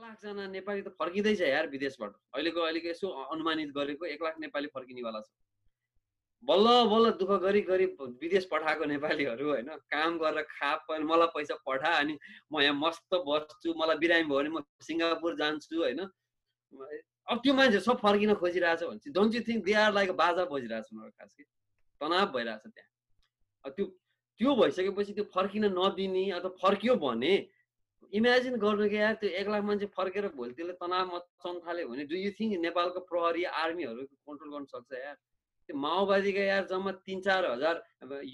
लाखजना नेपाली त फर्किँदैछ यार विदेशबाट। अहिलेको अहिलेको यसो अनुमानित गरेको एक लाख नेपाली फर्किनेवाला छ। बल्ल बल्ल दुःख गरी गरी विदेश पठाएको नेपालीहरू होइन? काम गरेर खा मलाई पैसा पठा अनि म यहाँ मस्त बस्छु। मलाई बिरामी भयो भने म सिङ्गापुर जान्छु होइन? अब त्यो मान्छे सब फर्किन खोजिरहेछ भने चाहिँ don't you think they are like बाजा बजिरहेको छ उनीहरू खास कि? तनाव भइरहेछ त्यहाँ। त्यो त्यो भइसकेपछि त्यो फर्किन नदिने अथवा फर्कियो भने इमेजिन गर्नु कि यार त्यो एक लाख मान्छे फर्केर भोलि त्यसले तनाव मचाउनु थाल्यो भने डु यु थिङ्क नेपालको प्रहरी आर्मीहरू कन्ट्रोल गर्न सक्छ यार? त्यो माओवादीका यार जम्मा तिन चार हजार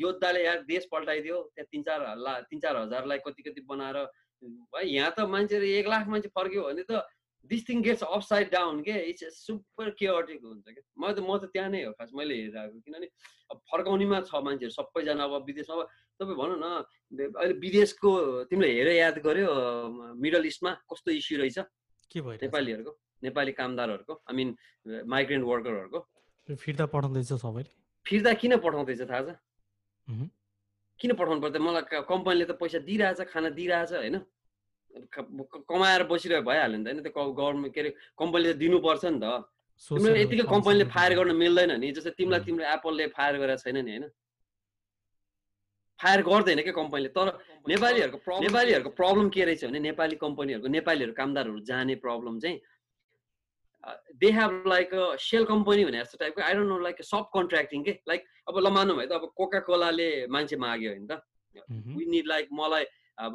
योद्धाले यार देश पल्टाइदियो त्यहाँ तिन चार ला तिन चार हजारलाई कति कति बनाएर है यहाँ त मान्छेहरू एक लाख मान्छे फर्क्यो भने त this thing gets upside down के इट्स सुपर केयटिक हुन्छ क्या म त म त त्यहाँ नै हो खास मैले हेरिरहेको किनभने अब फर्काउनेमा छ मान्छेहरू सबैजना अब विदेशमा अब तपाईँ भनौँ न अहिले विदेशको तिमीले हेरेर याद गर्यो मिडल इस्टमा कस्तो इस्यु रहेछ? के भयो नेपालीहरूको नेपाली कामदारहरूको आई मिन माइग्रेन्ट वर्करहरूको फिर्ता पठाउँदैछ सबैले? फिर्ता किन पठाउँदैछ थाहा छ? किन पठाउनु पर्छ मलाई कम्पनीले त पैसा दिइरहेछ खाना दिइरहेछ होइन? कमाएर बसिरहेको भइहाल्यो नि त। होइन त्यो गभर्मेन्ट के अरे कम्पनीले त दिनुपर्छ नि त। तिमीले यतिकै कम्पनीले फायर गर्न मिल्दैन नि। जस्तै तिमीलाई तिम्रो एप्पलले फायर गरेको छैन नि होइन? फायर गर्दैन क्या कम्पनीले? तर नेपालीहरूको नेपालीहरूको प्रब्लम के रहेछ भने नेपाली कम्पनीहरूको नेपालीहरू कामदारहरू जाने प्रब्लम चाहिँ they have like shell company भने जस्तो टाइपको I don't know like subcontracting के? लाइक अब ल मानौँ है त अब कोका कोलाले मान्छे माग्यो होइन त। वी निड लाइक मलाई अब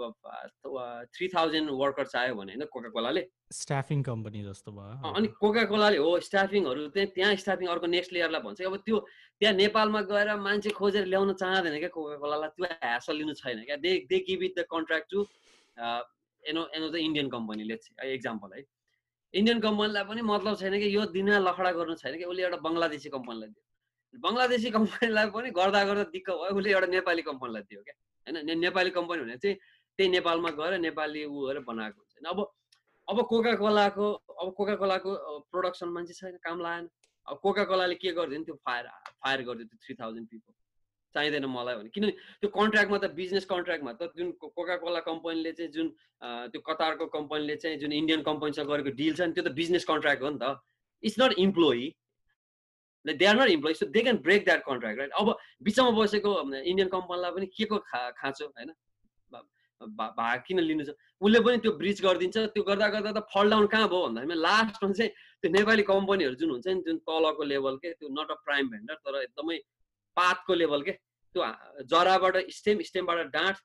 थ्री थाउजन्ड वर्कर चाहियो भने होइन कोका कोलाले स्टाफिङ कम्पनी जस्तो भयो अनि कोका कोलाले हो स्टाफिङहरू चाहिँ त्यहाँ स्टाफिङ अर्को नेक्स्ट लेयरलाई भन्छ। अब त्यो त्यहाँ नेपालमा गएर मान्छे खोजेर ल्याउन चाहँदैन क्या कोका कोलालाई त्यो ह्यासल लिनु छैन क्या। They they give it the contract to एनो एनो द इन्डियन कम्पनीले एक्जाम्पल है। इन्डियन कम्पनीलाई पनि मतलब छैन कि यो दिन लखडा गर्नु छैन कि उसले एउटा बङ्गलादेशी कम्पनीलाई दियो। बङ्गलादेशी कम्पनीलाई पनि गर्दा गर्दा दिक्क भयो उसले एउटा नेपाली कम्पनीलाई दियो क्या। होइन? नेपाली कम्पनी भने चाहिँ त्यही नेपालमा गएर नेपाली गरेर बनाएको हुन्छ अब अब कोका कोलाको अब कोका कोलाको प्रोडक्सन मान्छे छैन काम लागेन। अब कोका कोलाले के गरिदियो त्यो फायर फायर गरिदियो त्यो थ्री थाउजन्ड पिपल चाहिँदैन मलाई भने। किनभने त्यो कन्ट्र्याक्टमा त बिजनेस कन्ट्र्याक्टमा त जुन कोका कोला कम्पनीले चाहिँ जुन त्यो कतारको कम्पनीले चाहिँ जुन इन्डियन कम्पनीसँग गरेको डिल छ नि त्यो त बिजनेस कन्ट्र्याक्ट हो नि त। It's not employee they are not employee so they can break that contract right अब बिचमा बसेको इन्डियन कम्पनीलाई पनि के को खा खाँचो होइन? भाग किन लिनु छ? उसले पनि त्यो ब्रिज गरिदिन्छ त्यो गर्दा गर्दा त फल डाउन कहाँ भयो भन्दाखेरि लास्टमा चाहिँ त्यो नेपाली कम्पनीहरू जुन हुन्छ नि जुन तलको लेभल के त्यो नट अ प्राइम भेन्डर तर एकदमै पातको लेभल के त्यो जराबाट स्टेम स्टेमबाट डाँठ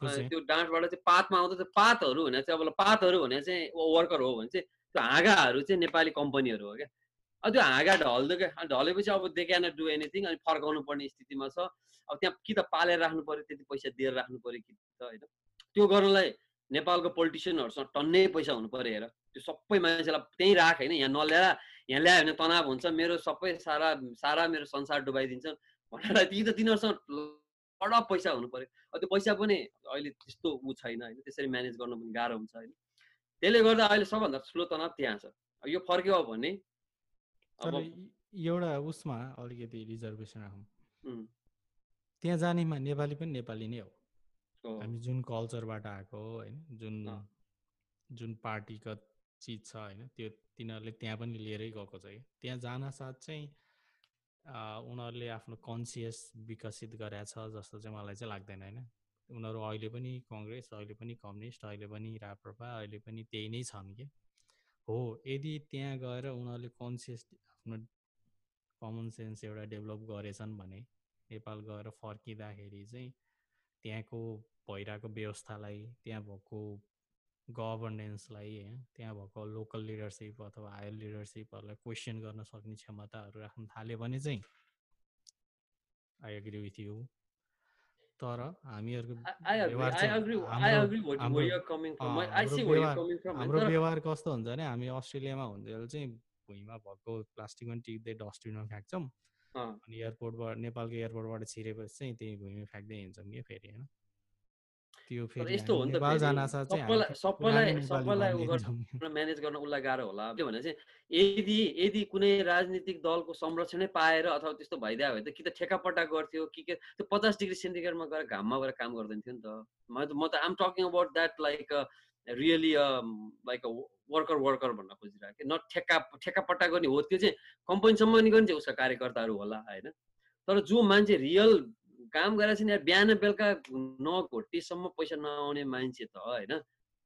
त्यो डाँठबाट चाहिँ पातमा आउँदा त्यो पातहरू भने चाहिँ अब पातहरू भने चाहिँ वर्कर हो भने चाहिँ त्यो हाँगाहरू चाहिँ नेपाली कम्पनीहरू हो क्या। त्यो हाँगा ढल्दो ढलेपछि अब दे क्यान डु एनिथिङ अनि फर्काउनु पर्ने स्थितिमा छ। अब त्यहाँ कि त पालेर राख्नु पऱ्यो त्यति पैसा दिएर राख्नु पऱ्यो कि त होइन। त्यो गर्नलाई नेपालको पोलिटिसियनहरूसँग टन्नै पैसा हुनु पऱ्यो हेर। त्यो सबै मान्छेलाई त्यहीँ राख होइन। यहाँ नल्याएर यहाँ ल्यायो भने तनाव हुन्छ। मेरो सबै सारा सारा मेरो संसार डुबाइदिन्छ भनेर ती त तिनीहरूसँग बडा पैसा हुनु पऱ्यो त्यो पैसा पनि अहिले त्यस्तो ऊ छैन होइन। त्यसरी म्यानेज गर्नु पनि गाह्रो हुन्छ होइन। त्यसले गर्दा अहिले सबभन्दा ठुलो तनाव त्यहाँ छ। यो फर्क्यो भने एउटा उसमा अलिकति रिजर्भेसन राखौँ। त्यहाँ जानेमा नेपाली पनि नेपाली नै हो। हामी जुन कल्चरबाट आएको होइन जुन जुन पार्टीगत चिज छ होइन त्यो तिनीहरूले त्यहाँ पनि लिएरै गएको छ कि। त्यहाँ जान साथ चाहिँ उनीहरूले आफ्नो कन्सियस विकसित गरेछ जस्तो चाहिँ मलाई चाहिँ लाग्दैन होइन। उनीहरू अहिले पनि कङ्ग्रेस अहिले पनि कम्युनिस्ट अहिले पनि राप्रपा अहिले पनि त्यही नै छन् कि। हो यदि त्यहाँ गएर उनीहरूले कन्सियस आफ्नो कमन सेन्स एउटा डेभलप गरेछन् भने नेपाल गएर फर्किँदाखेरि चाहिँ त्यहाँको भइरहेको व्यवस्थालाई त्यहाँ भएको गभर्नेन्सलाई होइन त्यहाँ भएको लोकल लिडरसिप अथवा हायर लिडरसिपहरूलाई क्वेसन गर्न सक्ने क्षमताहरू राख्न थाल्यो भने चाहिँ आई एग्री विथ यु तर हामीहरूको हाम्रो व्यवहार कस्तो हुन्छ भने हामी अस्ट्रेलियामा हुँदै चाहिँ भुइँमा भएको प्लास्टिकमा टिप्दै डस्टबिनमा फ्याँक्छौँ। अनि एयरपोर्टबाट नेपालको एयरपोर्टबाट छिरेपछि चाहिँ त्यही भुइँमा फ्याँक्दै हिँड्छौँ कि फेरि होइन? त्यो फेरि यस्तो हो नि त सबैलाई सबैलाई सबैलाई म्यानेज गर्न उसलाई गाह्रो होला। के भने चाहिँ यदि यदि कुनै राजनीतिक दलको संरक्षणै पाएर अथवा त्यस्तो भइदियो भने त कि त ठेकापट्टा गर्थ्यो कि के त्यो पचास डिग्री सेन्टिग्रेडमा गएर घाममा गएर काम गर्दैन थियो नि त। म त I'm talking about that like really like a worker worker भन्न खोजिरहेको कि न ठेक्का ठेक्कापट्टा गर्ने हो त्यो चाहिँ कम्पनीसम्म नि गर्ने चाहिँ उसका कार्यकर्ताहरू होला होइन? तर जो मान्छे रियल काम गरेर चाहिँ बिहान बेलुका न घोटीसम्म पैसा नआउने मान्छे त होइन?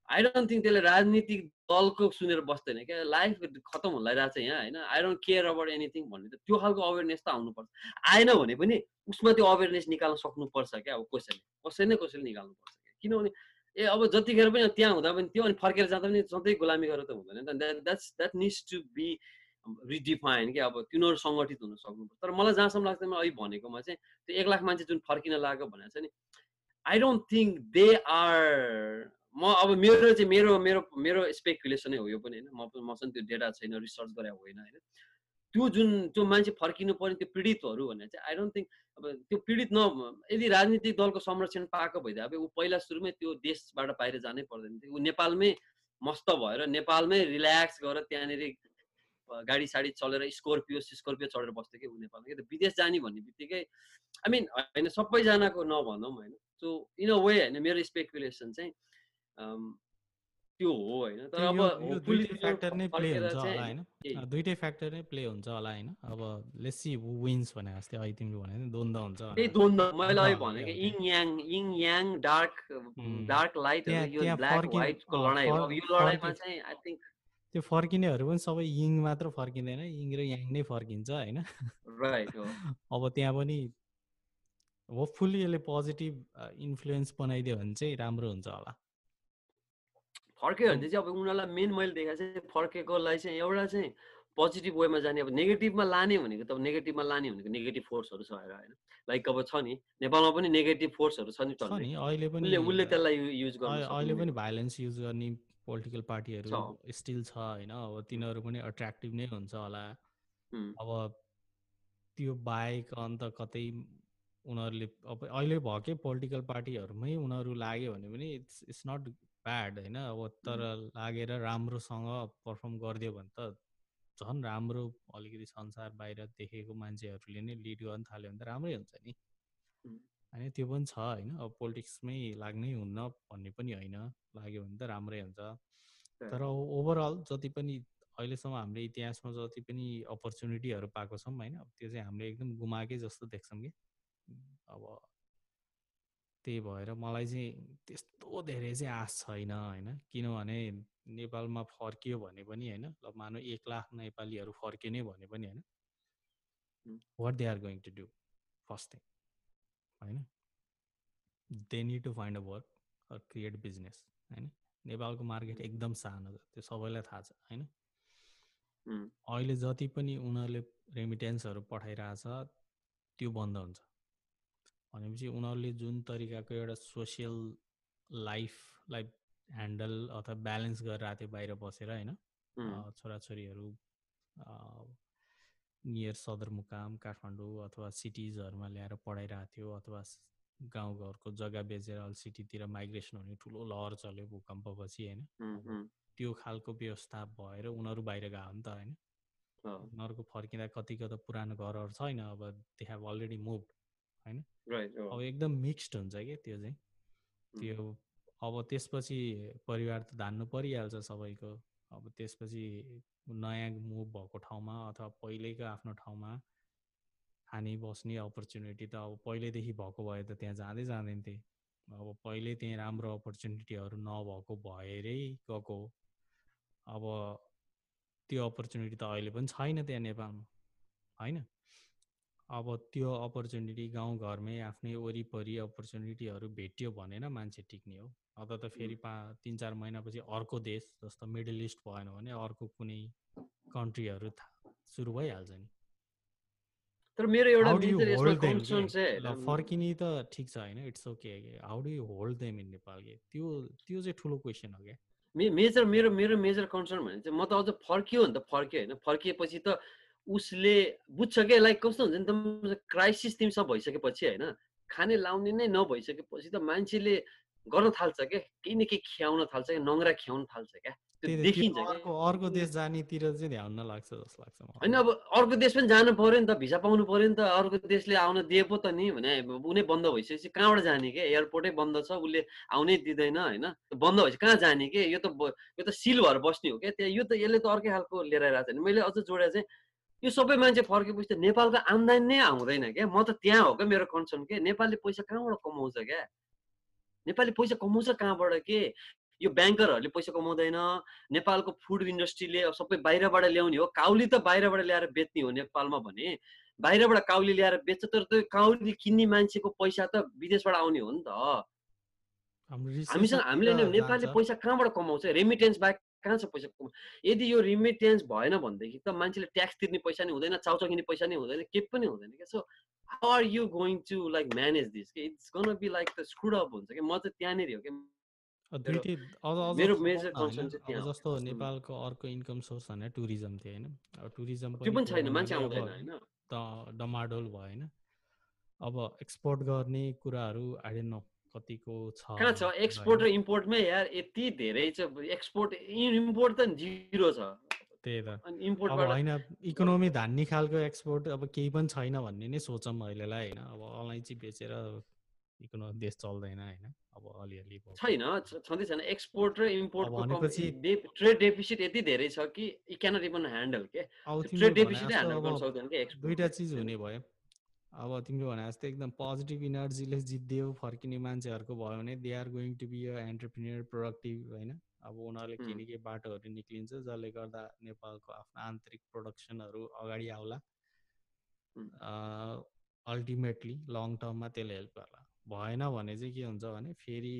आई डोन्ट थिङ्क त्यसले राजनीतिक दलको सुनेर बस्दैन क्या? लाइफ खतम हुन लगाइरहेको छ यहाँ होइन? I don't care about anything भन्ने त त्यो खालको अवेरनेस त आउनुपर्छ। आएन भने पनि उसमा त्यो अवेरनेस निकाल्न सक्नुपर्छ क्या? अब कसैले। कसै नै कसैले निकाल्नुपर्छ क्या? किनभने ए अब जतिखेर पनि त्यहाँ हुँदा पनि त्यो अनि फर्केर जाँदा पनि सधैँ गुलामी गरेर त हुँदैन that that's that needs to be redefine कि अब तिनीहरू सङ्गठित हुन सक्नुपर्छ। तर मलाई जहाँसम्म लाग्छ मैले अहिले भनेकोमा चाहिँ त्यो एक लाख मान्छे जुन फर्किन लागेको भनेको छ नि I don't think they are म अब मेरो चाहिँ मेरो मेरो मेरो स्पेकुलेसनै हो यो पनि होइन। म मसँग त्यो डेटा छैन रिसर्च गरे होइन होइन। त्यो जुन त्यो मान्छे फर्किनु पर्ने त्यो पीडितहरू भने चाहिँ आई डोन्ट थिङ्क अब त्यो पीडित न यदि राजनीतिक दलको संरक्षण पाएको भइदियो अब ऊ पहिला सुरुमै त्यो देशबाट बाहिर जानै पर्दैन थियो। ऊ नेपालमै मस्त भएर नेपालमै रिल्याक्स गरेर त्यहाँनिर गाडी साडी चलेर स्कोर्पियो स्कोर्पियो चढेर बस्थ्यो कि ऊ नेपालमा। कि त विदेश जाने भन्ने बित्तिकै आई मिन होइन सबैजनाको नभनौँ होइन। सो इन अ वे होइन मेरो स्पेकुलेसन चाहिँ त्यो हो होइन। तर अब दुइटै फ्याक्टर नै प्ले हुन्छ होला होइन? दुइटै फ्याक्टर नै प्ले हुन्छ होला होइन? अब लेसी विन्स भने जस्तै अहिले तिमीले भने द्वन्द हुन्छ त्यही द्वन्द मैले अहिले भने कि yin yang yin yang dark dark light यो ब्ल्याक व्हाइटको लडाइ हो। यो लडाइमा चाहिँ आई थिङ्क त्यो फर्किनेहरू पनि सबै इङ मात्र फर्किँदैन इङ र याङ नै फर्किन्छ होइन? राइट हो। अब त्यहाँ पनि होपफुल्ली यसले पोजिटिभ इन्फ्लुएन्स बनाइदियो भने चाहिँ राम्रो हुन्छ होला। फर्क्यो भने चाहिँ अब उनीहरूलाई मेन मैले देखाएको चाहिँ फर्केकोलाई चाहिँ एउटा चाहिँ पोजिटिभ वेमा जाने अब नेगेटिभमा लाने भनेको त नेगेटिभमा लाने भनेको नेगेटिभ फोर्सहरू छ होइन? लाइक अब छ नि नेपालमा पनि नेगेटिभ फोर्सहरू छ नि अहिले पनि उसले त्यसलाई युज गर्छ अहिले पनि भाइलेन्स युज गर्ने पोलिटिकल पार्टीहरू स्टिल छ होइन? अब तिनीहरू पनि एट्र्याक्टिभ नै हुन्छ होला। अब त्यो बाहेक अन्त कतै उनीहरूले अब अहिले भएकै पोलिटिकल पार्टीहरूमै उनीहरू लाग्यो भने पनि इट्स इट्स नट ब्याड होइन अब तर लागेर राम्रोसँग पर्फर्म गरिदियो भने त झन् राम्रो अलिकति संसार बाहिर देखेको मान्छेहरूले नै लिड गर्न थाल्यो भने त राम्रै हुन्छ नि। होइन त्यो पनि छ होइन अब पोलिटिक्समै लाग्नै हुन्न भन्ने पनि होइन लाग्यो भने त राम्रै हुन्छ। तर ओभरअल जति पनि अहिलेसम्म हामीले इतिहासमा जति पनि अपर्च्युनिटीहरू पाएको छौँ होइन त्यो चाहिँ हामीले एकदम गुमाएकै जस्तो देख्छौँ कि। अब त्यही भएर मलाई चाहिँ त्यस्तो धेरै चाहिँ आश छैन होइन? किनभने नेपालमा फर्कियो भने पनि होइन? ल मानव एक लाख नेपालीहरू फर्कियो नै भने पनि होइन? What they are going to do first thing होइन? They need to find a work create business होइन? नेपालको मार्केट एकदम सानो छ त्यो सबैलाई थाहा छ होइन? अहिले जति पनि उनीहरूले रेमिटेन्सहरू पठाइरहेछ त्यो बन्द हुन्छ। भनेपछि उनीहरूले जुन तरिकाको एउटा सोसियल लाइफलाई ह्यान्डल अथवा ब्यालेन्स गरेर आएको थियो बाहिर बसेर होइन छोराछोरीहरू नियर सदरमुकाम काठमाडौँ अथवा सिटिजहरूमा ल्याएर पढाइरहेको थियो अथवा गाउँघरको जग्गा बेचेर अल सिटीतिर माइग्रेसन हुने ठुलो लहर चल्यो भूकम्पपछि होइन। त्यो खालको व्यवस्था भएर उनीहरू बाहिर गयो नि त होइन। उनीहरूको फर्किँदा कतिको त पुरानो घरहरू छैन अब दे हेभ अलरेडी मुभ होइन? अब एकदम मिक्स्ड हुन्छ क्या त्यो चाहिँ। त्यो अब त्यसपछि परिवार त धान्नु परिहाल्छ सबैको। अब त्यसपछि नयाँ मुभ भएको ठाउँमा अथवा पहिल्यैको आफ्नो ठाउँमा खाने बस्ने अपर्च्युनिटी त अब पहिल्यैदेखि भएको भए त त्यहाँ जाँदै जाँदैन थिएँ। अब पहिले त्यहीँ राम्रो अपर्च्युनिटीहरू नभएको भएरै गएको अब त्यो अपर्च्युनिटी त अहिले पनि छैन त्यहाँ नेपालमा होइन? अब त्यो अपर्च्युनिटी गाउँघरमै आफ्नै वरिपरि अपर्च्युनिटीहरू भेट्यो भने न मान्छे टिक्ने हो। अथवा त फेरि पा तिन चार महिनापछि अर्को देश जस्तो मिडल इस्ट भएन भने अर्को कुनै कन्ट्रीहरू सुरु भइहाल्छ नि। तर मेरो एउटा फर्किने त ठिक छ होइन it's okay how do you hold them in Nepal के? त्यो त्यो चाहिँ ठुलो क्वेसन हो क्या मेजर मेरो मेरो मेजर कन्सर्न भने चाहिँ म त अझ फर्कियो भने त फर्क्यो होइन। फर्किएपछि त उसले बुझ्छ क्या लाइक कस्तो हुन्छ नि त क्राइसिस तिमीसँग भइसकेपछि होइन खाने लाउने नै नभइसकेपछि त मान्छेले गर्न थाल्छ क्या केही न केही खियाउन थाल्छ क्या नङ्ग्रा खियाउन थाल्छ क्या। देखिन्छ अर्को देश जानेतिर चाहिँ ध्यान नलाग्छ जस्तो लाग्छ होइन अब अर्को देश पनि जानु पऱ्यो नि त भिसा पाउनु पऱ्यो नि त अर्को देशले आउन दिए पो त नि भने उनी बन्द भइसकेपछि कहाँबाट जाने के एयरपोर्टै बन्द छ उसले आउनै दिँदैन होइन बन्द भएपछि कहाँ जाने के यो त यो त सिल भएर बस्ने हो क्या त्यहाँ यो त यसले त अर्कै खालको लिएर आइरहेको छ। मैले अझ जोडेर चाहिँ यो सबै मान्छे फर्केपछि त नेपालको आम्दानी नै आउँदैन क्या। म त त्यहाँ हो क्या मेरो कन्सर्न के? नेपालले पैसा कहाँबाट कमाउँछ क्या? नेपाली पैसा कमाउँछ कहाँबाट के? यो ब्याङ्करहरूले पैसा कमाउँदैन। नेपालको फुड इन्डस्ट्रीले सबै बाहिरबाट ल्याउने हो। काउली त बाहिरबाट ल्याएर बेच्ने हो नेपालमा भने। बाहिरबाट काउली ल्याएर बेच्छ तर त्यो काउली किन्ने मान्छेको पैसा त विदेशबाट आउने हो नि त। हामीसँग हामीले नेपालले पैसा कहाँबाट कमाउँछ? रेमिटेन्स बाहेक कहाँ छ पैसा यदि यो रिमिटेन्स भएन भनेदेखि त मान्छेले ट्याक्स तिर्ने पैसा नै हुँदैन चाउचाउ किन्ने पैसा नै हुँदैन केही पनि हुँदैन क्या। So how are you going to like manage this कि it's gonna be like the screwed up हुन्छ कि? म चाहिँ त्यहाँनिर हो कि? जस्तो नेपालको अर्को इन्कम सोर्स भने टुरिज्म थियो होइन। अब टुरिज्म पनि छैन मान्छे आउँदैन होइन। डमाडोल भयो होइन। अब एक्सपोर्ट गर्ने कुराहरू आइडेन न कतिको छ कहाँ छ? एक्सपोर्ट र इम्पोर्टमै यार यति धेरै छ। एक्सपोर्ट इम्पोर्ट त जिरो छ। त्यही त। इम्पोर्ट होइन इकोनोमी धान्ने खालको एक्सपोर्ट अब केही पनि छैन भन्ने नै सोचौँ अहिलेलाई होइन। अब अलैँची बेचेर इकोनो देश चल्दैन होइन। अब अलिअलि छैन छँदै छैन। एक्सपोर्ट र इम्पोर्टको ट्रेड डेफिसिट यति धेरै छ कि इ क्यानट इभन ह्यान्डल के? ट्रेड डेफिसिट ह्यान्डल गर्न सक्दैन कि दुइटा चिज हुने भयो। अब तिमीले भने जस्तो एकदम पोजिटिभ इनर्जीले जित्दियो फर्किने मान्छेहरूको भयो भने they are going to be a entrepreneur productive होइन? अब उनीहरूले केही न केही बाटोहरू निक्लिन्छ जसले गर्दा नेपालको आफ्नो आन्तरिक प्रोडक्सनहरू अगाडि आउला। अल्टिमेटली लङ टर्ममा त्यसले हेल्प गर्ला। भएन भने चाहिँ के हुन्छ भने फेरि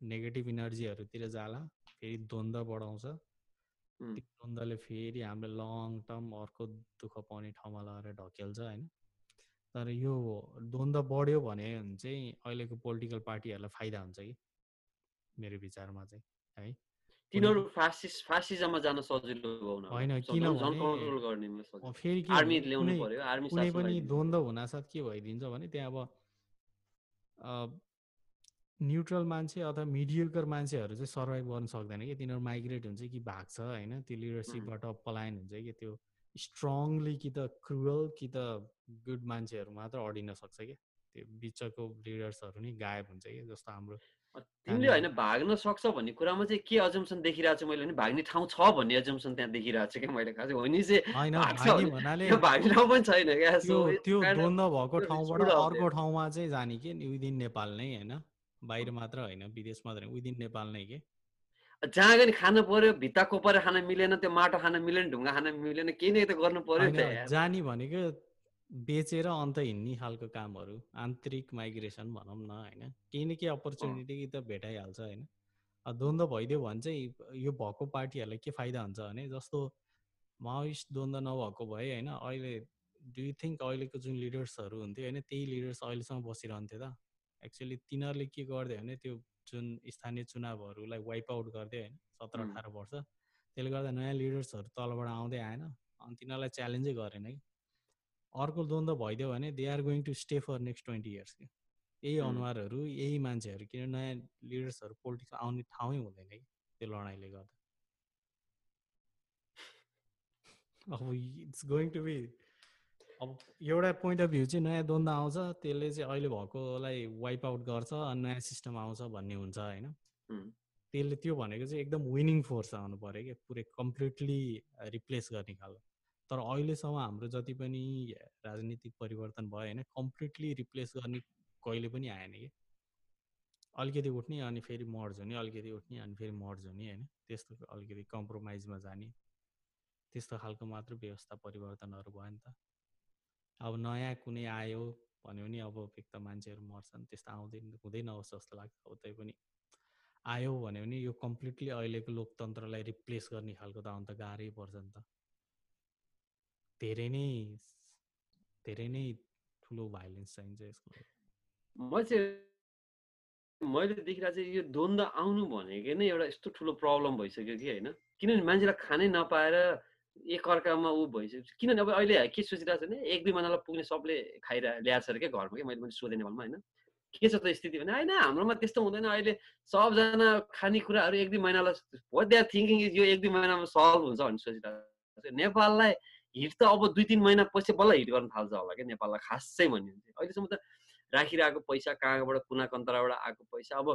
नेगेटिभ इनर्जीहरूतिर जाला फेरि द्वन्द्व बढाउँछ। त्यो द्वन्द्वले फेरि हामीले लङ टर्म अर्को दुःख पाउने ठाउँमा लगाएर ढकेल्छ होइन तर यो द्वन्द्व बढ्यो भने चाहिँ अहिलेको पोलिटिकल पार्टीहरूलाई फाइदा हुन्छ कि मेरो विचारमा चाहिँ है तिनीहरू फासिस फासिजममा जान सजिलो होइन किनभने फेरि कुनै पनि द्वन्द्व हुनासाथ के भइदिन्छ भने त्यहाँ अब न्युट्रल मान्छे अथवा मिडियोकर मान्छेहरू चाहिँ सर्भाइभ गर्न सक्दैन कि। तिनीहरू माइग्रेट हुन्छ कि भाग्छ होइन? त्यो लिडरसिपबाट पलायन हुन्छ कि त्यो स्ट्रङली कि त क्रुअल कि त गुड मान्छेहरू मात्र अडिन सक्छ कि त्यो बिचको लिडर्सहरू नि गायब हुन्छ कि जस्तो हाम्रो तिमीले होइन भाग्न सक्छ भन्ने कुरामा चाहिँ के अजम्सन देखिरहेको छु मैले भाग्ने ठाउँ छ भन्ने अजम्सन त्यहाँ देखिरहेको छु क्या मैले खास। हो नि चाहिँ भाग्ने ठाउँ पनि छैन क्या। त्यो द्वन्द भएको ठाउँबाट अर्को ठाउँमा चाहिँ जाने कि विदिन नेपाल नै होइन? बाहिर मात्र होइन विदेश मात्र विदिन नेपाल नै के? जहाँ गएर खानु पर्यो भित्ता कोपर खान मिलेन त्यो माटो खान मिलेन ढुङ्गा खान मिलेन केही नै त गर्नु पर्यो जाने भनेको बेचेर अन्त हिँड्ने खालको कामहरू आन्तरिक माइग्रेसन भनौँ न होइन। केही न केही अपर्च्युनिटी त भेटाइहाल्छ होइन। द्वन्द्व भइदियो भने चाहिँ यो भएको पार्टीहरूलाई के फाइदा हुन्छ भने जस्तो माओइस्ट द्वन्द्व नभएको भए होइन अहिले डु यु थिङ्क अहिलेको जुन लिडर्सहरू हुन्थ्यो होइन त्यही लिडर्स अहिलेसम्म बसिरहन्थ्यो त? एक्चुअली तिनीहरूले के गरिदियो भने त्यो जुन स्थानीय चुनावहरूलाई वाइप आउट गरिदियो होइन सत्र अठार वर्ष त्यसले गर्दा नयाँ लिडर्सहरू तलबाट आउँदै आएन अनि तिनीहरूलाई च्यालेन्जै गरेन कि। अर्को द्वन्द्व भइदियो भने they are going to stay for next twenty years कि। यही अनुहारहरू यही मान्छेहरू किन नयाँ लिडर्सहरू पोलिटिक्स आउने ठाउँै हुँदैन कि त्यो लडाइँले गर्दा। अब इट्स गोइङ टु बी अब एउटा पोइन्ट अफ भ्यू चाहिँ नयाँ द्वन्द्व आउँछ त्यसले चाहिँ अहिले भएकोलाई वाइप आउट गर्छ अनि नयाँ सिस्टम आउँछ भन्ने हुन्छ होइन? त्यसले त्यो भनेको चाहिँ एकदम विनिङ फोर्स आउनु पऱ्यो कि पुरै कम्प्लिटली रिप्लेस गर्ने खालको। तर अहिलेसम्म हाम्रो जति पनि राजनीतिक परिवर्तन भयो होइन कम्प्लिटली रिप्लेस गर्ने कहिले पनि आएन कि अलिकति उठ्ने अनि फेरि मर्ज हुने अलिकति उठ्ने अनि फेरि मर्ज हुने होइन? त्यस्तो अलिकति कम्प्रोमाइजमा जाने त्यस्तो खालको मात्र व्यवस्था परिवर्तनहरू भयो नि त। अब नयाँ कुनै आयो भन्यो भने अब एक त मान्छेहरू मर्छन् त्यस्तो आउँदैन हुँदै नहोस् जस्तो लाग्छ अब तै पनि। आयो भन्यो भने यो कम्प्लिटली अहिलेको लोकतन्त्रलाई रिप्लेस गर्ने खालको त अन्त गाह्रै पर्छ नि त। धेरै नै धेरै नै ठुलो भाइलेन्स चाहिन्छ यसको। म चाहिँ मैले देखिरहेको चाहिँ यो द्वन्द आउनु भनेको नै एउटा यस्तो ठुलो प्रब्लम भइसक्यो कि होइन? किनभने मान्छेलाई खानै नपाएर एकअर्कामा ऊ भइसक्यो। किनभने अब अहिले के सोचिरहेको छ भने एक दुई महिनालाई पुग्ने सबले खाइरह ल्याएको छ क्या घरमा कि मैले मैले सोधेँ नेपालमा होइन? के छ त स्थिति भने होइन हाम्रोमा त्यस्तो हुँदैन। अहिले सबजना खानेकुराहरू एक दुई महिनालाई दे आर थिङ्किङ इज यो एक दुई महिनामा सल्भ हुन्छ भन्ने सोचिरहेको नेपाललाई हिट त अब दुई तिन महिना पछि बल्ल हिट गर्न थाल्छ होला क्या नेपाललाई खासै भन्यो भने चाहिँ अहिलेसम्म त राखिरहेको पैसा कहाँबाट कुना कन्तराबाट आएको पैसा? अब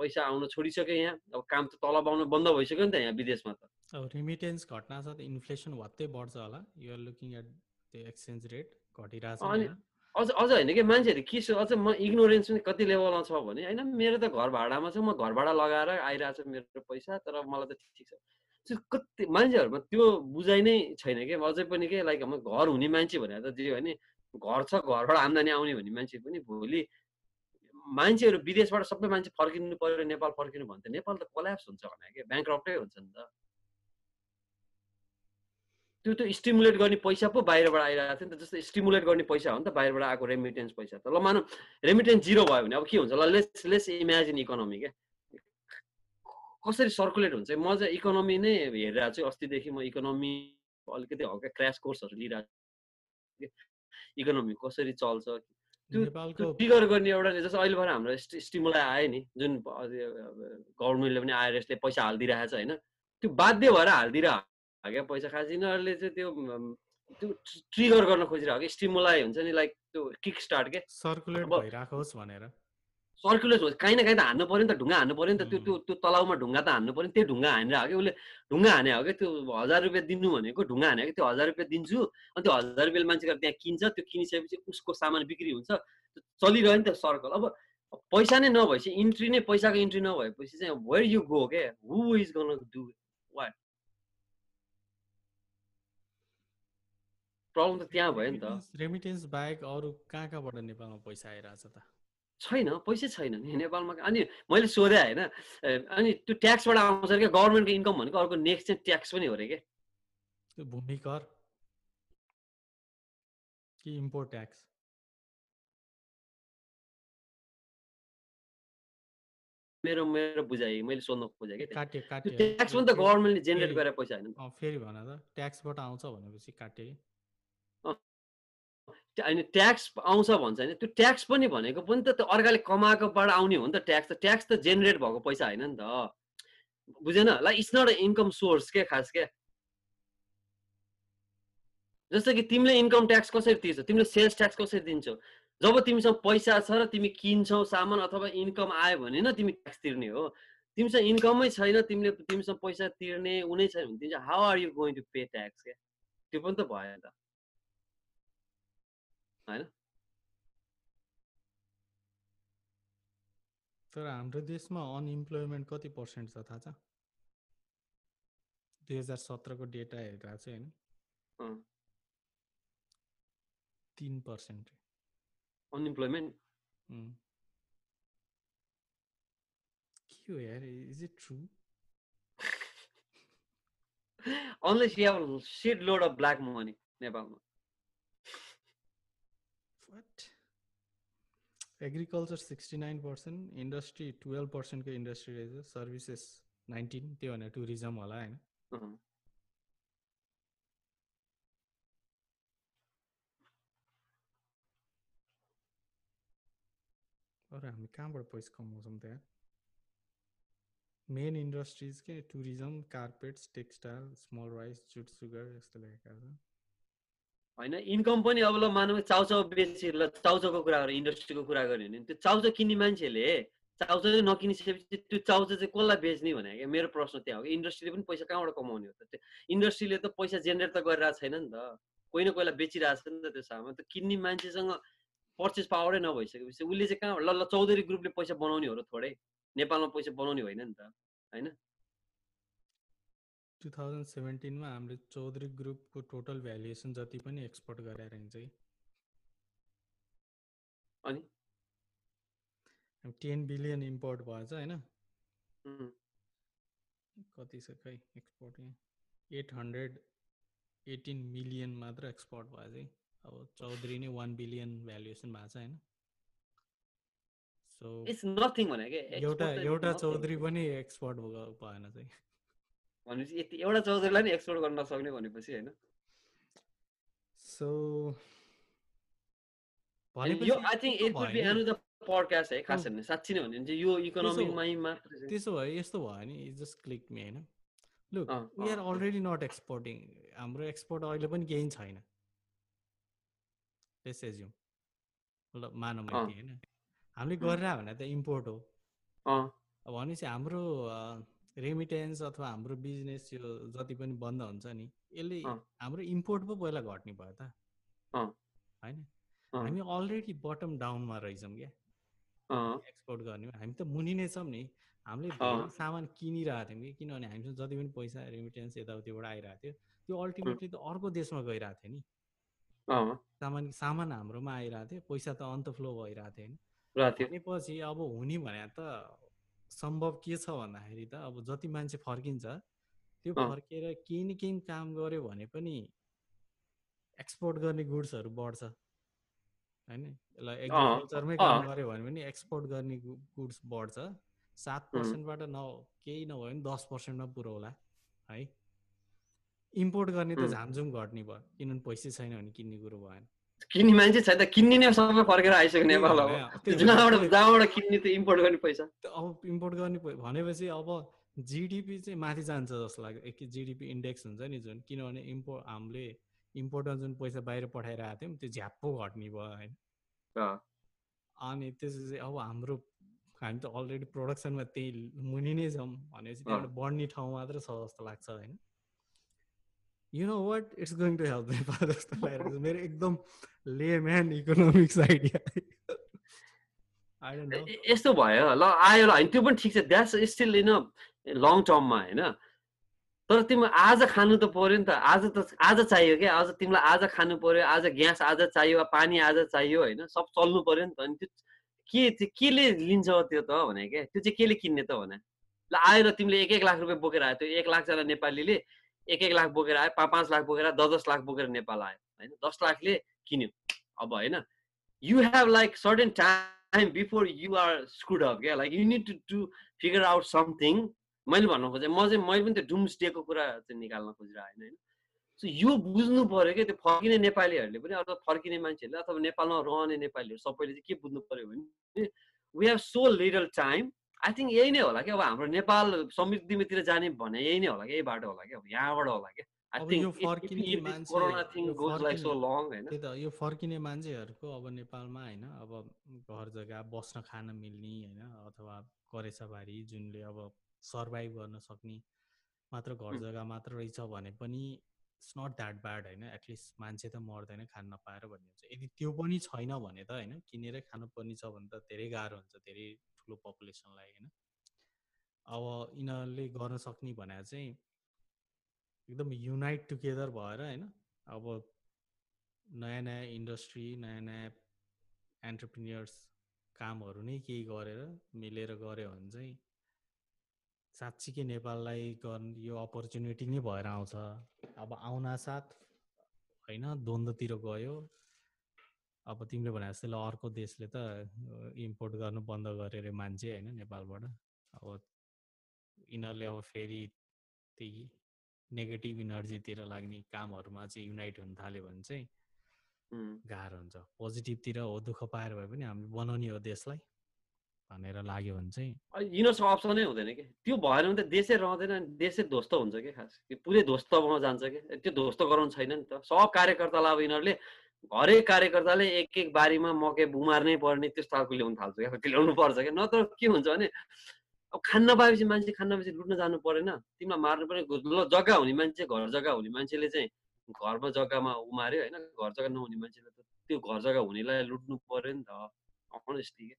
पैसा आउन छोडिसक्यो यहाँ। अब काम त तलब आउनु बन्द भइसक्यो नि त यहाँ विदेशमा त। अब रिमिटेन्स घटना छ इन्फ्लेसन भत्तै बढ्छ होला। You're looking at the exchange rate घटिरहेको छ अझ अझ होइन कि मान्छेहरू के छ अझ म इग्नोरेन्स पनि कति लेभलमा छ भने होइन मेरो त घर भाडामा छ म घर भाडा लगाएर आइरहेको छ मेरो पैसा तर मलाई त ठिक छ। कति मान्छेहरूमा त्यो बुझाइ नै छैन कि? अझै पनि के? लाइक घर हुने मान्छे भनेर त जे भने घर छ घरबाट आम्दानी आउने भन्ने मान्छे पनि भोलि मान्छेहरू विदेशबाट सबै मान्छे फर्किनु पऱ्यो नेपाल फर्किनु भने त नेपाल त कोल्याप्स हुन्छ भने कि? ब्याङ्क हुन्छ नि त। त्यो त स्टिमुलेट गर्ने पैसा पो बाहिरबाट आइरहेको थियो नि त। जस्तो स्टिमुलेट गर्ने पैसा हो नि त बाहिरबाट आएको रेमिटेन्स पैसा त। ल मानौँ रेमिटेन्स जिरो भयो भने अब के हुन्छ? ल लेस लेस इमेजिन इकोनोमी क्या कसरी सर्कुलेट हुन्छ? म चाहिँ इकोनोमी नै हेरिरहेको छु। अस्तिदेखि म इकोनोमी अलिकति हल्का क्रास कोर्सहरू लिइरहेको छु इकोनोमी कसरी चल्छ। त्यो ट्रिगर गर्ने एउटा जस्तो अहिले भएर हाम्रो स्टिमुलाई आयो नि जुन गभर्मेन्टले पनि आइआरएसले पैसा हालिदिइरहेको छ होइन त्यो बाध्य भएर हालिदिएर क्या पैसा खास यिनीहरूले चाहिँ त्यो त्यो ट्रिगर गर्न खोजिरहेको कि स्टिमुलाई हुन्छ नि लाइक त्यो किक स्टार्ट के सर्कुलेट भइराखोस् भनेर। सर्कुलेट हुन्छ काहीँ न काहीँ त हान्नु पऱ्यो नि त ढुङ्गा हान्नु पऱ्यो नि त त्यो त्यो त्यो तलाउमा ढुङ्गा त हान्नु पऱ्यो नि त्यो ढुङ्गा हानेर हो कि उसले ढुङ्गा हाने हो कि त्यो हजार रुपियाँ दिनु भनेको ढुङ्गा हाने कि त्यो हजार रुपियाँ दिन्छु अनि त्यो हजार रुपियाँ मान्छे त्यहाँ किन्छ त्यो किनिसकेपछि उसको सामान बिक्री हुन्छ चलिरह्यो नि त सर्कल अब पैसा नै नभएपछि इन्ट्री नै पैसाको इन्ट्री नभएपछि चाहिँ वेयर यु गो के who is gonna do what problem त त्यहाँ भयो नि त रेमिटेन्स बाहेक अरू कहाँ कहाँबाट नेपालमा पैसा आइरहेछ त? छैन पैसै छैन नि नेपालमा अनि मैले सोधेँ होइन अनि त्यो ट्याक्सबाट आउँछ क्या? गभर्मेन्टको इन्कम भनेको अर्को नेक्स्ट चाहिँ ट्याक्स पनि हो अरे क्या? भूमि कर कि इम्पोर्ट ट्याक्स? मेरो मेरो बुझाइ मैले सोध्न खोजेँ कि काटे काटे ट्याक्स पनि त गभर्मेन्टले जेनेरेट गरेर पैसा होइन? फेरि भन त ट्याक्सबाट आउँछ भनेपछि काटे होइन ट्याक्स आउँछ भन्छ होइन त्यो ट्याक्स पनि भनेको पनि त त्यो अर्काले कमाएकोबाट आउने हो नि त ट्याक्स त। ट्याक्स त जेनेरेट भएको पैसा होइन नि त। बुझेन? Like it's not a income source के खास के? जस्तो कि तिमीले इन्कम ट्याक्स कसरी तिर्छौ? तिमीले सेल्स ट्याक्स कसरी दिन्छौ? जब तिमीसँग पैसा छ र तिमी किन्छौ सामान अथवा इन्कम आयो भने न तिमी ट्याक्स तिर्ने हो। तिमीसँग इन्कमै छैन तिमीले तिमीसँग पैसा तिर्ने उनै छैन भने तिमी how are you going to pay tax क्या त्यो पनि त भयो त। होइन? तर हाम्रो देशमा अनइम्प्लोइमेन्ट कति पर्सेन्ट छ थाहा छ? दुई हजार सत्रको डेटा हेरेर चाहिँ होइन। तिन पर्सेन्ट अनइम्प्लोइमेन्ट के हो यार is it true unless you have shit load of black money नेपालमा। Agriculture sixty nine percent industry twelve पर्सेन्टको industry रहेछ सर्भिसेस नाइन्टिन त्यो भनेर टुरिज्म होला होइन? अरू हामी कहाँबाट पैसा कमाउँछौँ त्यहाँ? मेन इन्डस्ट्रिज के tourism carpets textile small rice jute sugar यस्तो लेखेका छ होइन इन्कम पनि अब ल मानव चाउचाउ बेची ल चाउचाउको कुरा गरेर इन्डस्ट्रीको कुरा गऱ्यो भने त्यो चाउचाउ किन्ने मान्छेले चाउचाउ चाहिँ नकिनिसकेपछि त्यो चाउचाउ चाहिँ कसलाई बेच्ने भने क्या? मेरो प्रश्न त्यहाँ हो इन्डस्ट्रीले पनि पैसा कहाँबाट कमाउने हो त? त्यो इन्डस्ट्रीले त पैसा जेनेरेट त गरिरहेको छैन नि त। कोही न कोहीलाई बेचिरहेको छ नि त त्यो सामान। त किन्ने मान्छेसँग पर्चेस पावरै नभइसकेपछि उसले चाहिँ कहाँबाट ल ल चौधरी ग्रुपले पैसा बनाउने हो र थोरै। नेपालमा पैसा बनाउने होइन नि त। होइन? टु थाउजन्ड सेभेन्टिनमा हामीले चौधरी ग्रुपको टोटल भ्यालुएसन जति पनि एक्सपोर्ट गरेर हिँड्छ अनि? टेन बिलियन इम्पोर्ट भएछ होइन। कति छ खै एक्सपोर्ट यहाँ? एट हन्ड्रेड एटिन मिलियन मात्र एक्सपोर्ट भयो चाहिँ अब चौधरी नै वान बिलियन भ्यालुएसन भएको छ होइन। सो एउटा एउटा चौधरी पनि एक्सपोर्ट भएन चाहिँ। भनेपछि यति एउटा चौधरीलाई नि एक्सपोर्ट गर्न नसक्ने भनेपछि होइन। सो यो I think it could be podcast है खास हेर्ने साँच्ची नै भने चाहिँ यो इकोनोमीमै मात्र त्यसो भए यस्तो भयो नि जस्ट क्लिक मी होइन। Look we are already not exporting हाम्रो एक्सपोर्ट अहिले पनि केही छैन। लेट्स एज्युम ल मानौँ होइन। हामीले गरिरह भने त इम्पोर्ट हो। भनेपछि हाम्रो रेमिटेन्स अथवा हाम्रो बिजनेस यो जति पनि बन्द हुन्छ नि यसले हाम्रो इम्पोर्ट पो पहिला घट्ने भयो त। होइन? हामी अलरेडी बटम डाउनमा रहेछौँ क्या। एक्सपोर्ट गर्ने हामी त मुनि नै छौँ नि। हामीले सामान किनिरहेको थियौँ कि किनभने हामीसँग जति पनि पैसा रेमिटेन्स यताउतिबाट आइरहेको थियो त्यो अल्टिमेटली त अर्को देशमा गइरहेको थियो नि। सामान सामान हाम्रोमा आइरहेको थियो पैसा त अन्त फ्लो भइरहेको थियो नि। भनेपछि अब हुने भने त सम्भव के छ भन्दाखेरि त अब जति मान्छे फर्किन्छ त्यो फर्केर केही न केही काम गर्यो भने पनि एक्सपोर्ट गर्ने गुड्सहरू बढ्छ। होइन? यसलाई एग्रिकल्चरमै काम गऱ्यो भने पनि एक्सपोर्ट गर्ने गुड्स बढ्छ। सात पर्सेन्टबाट न केही नभए पनि दस पर्सेन्टमा पुऱ्याउला है? इम्पोर्ट गर्ने त झामझुम घट्ने भयो। किनभने पैसा छैन भने किन्ने कुरो भएन। किन्ने मान्छे छैन किन्ने नै सबै फर्केर आइसक्यो नेपाल अब जहाँबाट जहाँबाट किन्ने त इम्पोर्ट गर्ने पैसा। अब इम्पोर्ट गर्ने भनेपछि अब जिडिपी चाहिँ माथि जान्छ जस्तो लाग्यो। जिडिपी इन्डेक्स हुन्छ नि जुन किनभने इम्पोर्ट हामीले इम्पोर्टमा जुन पैसा बाहिर पठाइरहेको थियौँ त्यो झ्याप्पो घट्ने भयो होइन। अनि त्यसपछि अब हाम्रो हामी त अलरेडी प्रोडक्सनमा त्यही मुनि नै छौँ भनेपछि त्यहाँबाट बढ्ने ठाउँ मात्र छ जस्तो लाग्छ होइन। You know what it's going to help जस्तो लागेको मेरो एकदम लेम्यान इकोनोमिक्स आइडिया यस्तो भयो। ल आयो ल होइन त्यो पनि ठिक छ। द्याट्स स्टिल इन लङ टर्ममा होइन? तर तिम्रो आज खानु त पऱ्यो नि त। आज त आज चाहियो क्या? आज तिमीलाई आज खानु पऱ्यो आज ग्यास आज चाहियो पानी आज चाहियो होइन? सब चल्नु पऱ्यो नि त। अनि त्यो के चाहिँ केले लिन्छ त्यो त भने क्या? त्यो चाहिँ केले किन्ने त भने? ल आयो ल तिमीले एक एक लाख रुपियाँ बोकेर आयो। त्यो एक लाखजना नेपालीले एक एक लाख बोकेर आयो पाँच पाँच लाख बोकेर दस दस लाख बोकेर नेपाल आयो होइन? दस लाखले किन्यो। अब होइन? You have like certain time before you are screwed up क्या like you need to to figure out something मैले भन्नु खोजेँ म चाहिँ मैले पनि त्यो डुम्स डेको कुरा चाहिँ निकाल्न खोजिरहेको होइन सो यो बुझ्नु पऱ्यो क्या त्यो फर्किने नेपालीहरूले पनि अथवा फर्किने मान्छेहरूले अथवा नेपालमा रहने नेपालीहरू सबैले चाहिँ के बुझ्नु पऱ्यो भने we have so little time I think यही नै होला कि अब हाम्रो नेपाल समृद्धितिर जाने भने यही नै होला कि यही बाटो होला कि अब यहाँबाट होला कि यो फर्किने मान्छेहरूको अब नेपालमा होइन अब घर जग्गा बस्न खान मिल्ने होइन अथवा करेसाबारी जुनले अब सर्भाइभ गर्न सक्ने मात्र घर जग्गा मात्र रहेछ भने पनि इट्स नट द्याट ब्याड होइन? एटलिस्ट मान्छे त मर्दैन खान नपाएर भन्ने हुन्छ। यदि त्यो पनि छैन भने त होइन किनेरै खानुपर्ने छ भने त धेरै गाह्रो हुन्छ धेरै ठुलो पपुलेसनलाई होइन। अब यिनीहरूले गर्न सक्ने भने चाहिँ एकदम युनाइट टुगेदर भएर होइन अब नयाँ नयाँ इन्डस्ट्री नयाँ नयाँ एन्टरप्रिनियर्स कामहरू नै केही गरेर मिलेर गऱ्यो भने चाहिँ साँच्चीकै नेपाललाई गर्ने यो अपर्च्युनिटी नै भएर आउँछ। अब आउन साथ होइन द्वन्द्वतिर गयो। अब तिमीले भने जस्तै ल अर्को देशले त इम्पोर्ट गर्नु बन्द गरेर मान्छे होइन नेपालबाट। अब यिनीहरूले अब फेरि त्यही नेगेटिभ इनर्जीतिर लाग्ने कामहरूमा चाहिँ युनाइट हुन थाल्यो भने चाहिँ गाह्रो हुन्छ। पोजिटिभतिर हो दुःख पाएर भए पनि हामीले बनाउने हो देशलाई भनेर लाग्यो भने चाहिँ यिनीहरूसँग अप्सनै हुँदैन कि? त्यो भएन भने त देशै रहँदैन देशै ध्वस्त हुन्छ कि खास? पुरै ध्वस्तमा जान्छ कि? त्यो ध्वस्त गराउनु छैन नि त। सब कार्यकर्तालाई अब यिनीहरूले हरेक कार्यकर्ताले एक एक बारीमा मकै उमार्नै पर्ने त्यस्तो खालको ल्याउनु थाल्छ क्या? ल्याउनु पर्छ क्या? नत्र के हुन्छ भने अब खान्न पाएपछि मान्छे खान्न पाएपछि लुट्न जानु परेन। तिमीलाई मार्नु पर्ने ल जग्गा हुने मान्छे घर जग्गा हुने मान्छेले चाहिँ घरमा जग्गामा उमार्यो होइन? घर जग्गा नहुने मान्छेले त त्यो घर जग्गा हुनेलाई लुट्नु पऱ्यो नि त। अनेस्टली क्या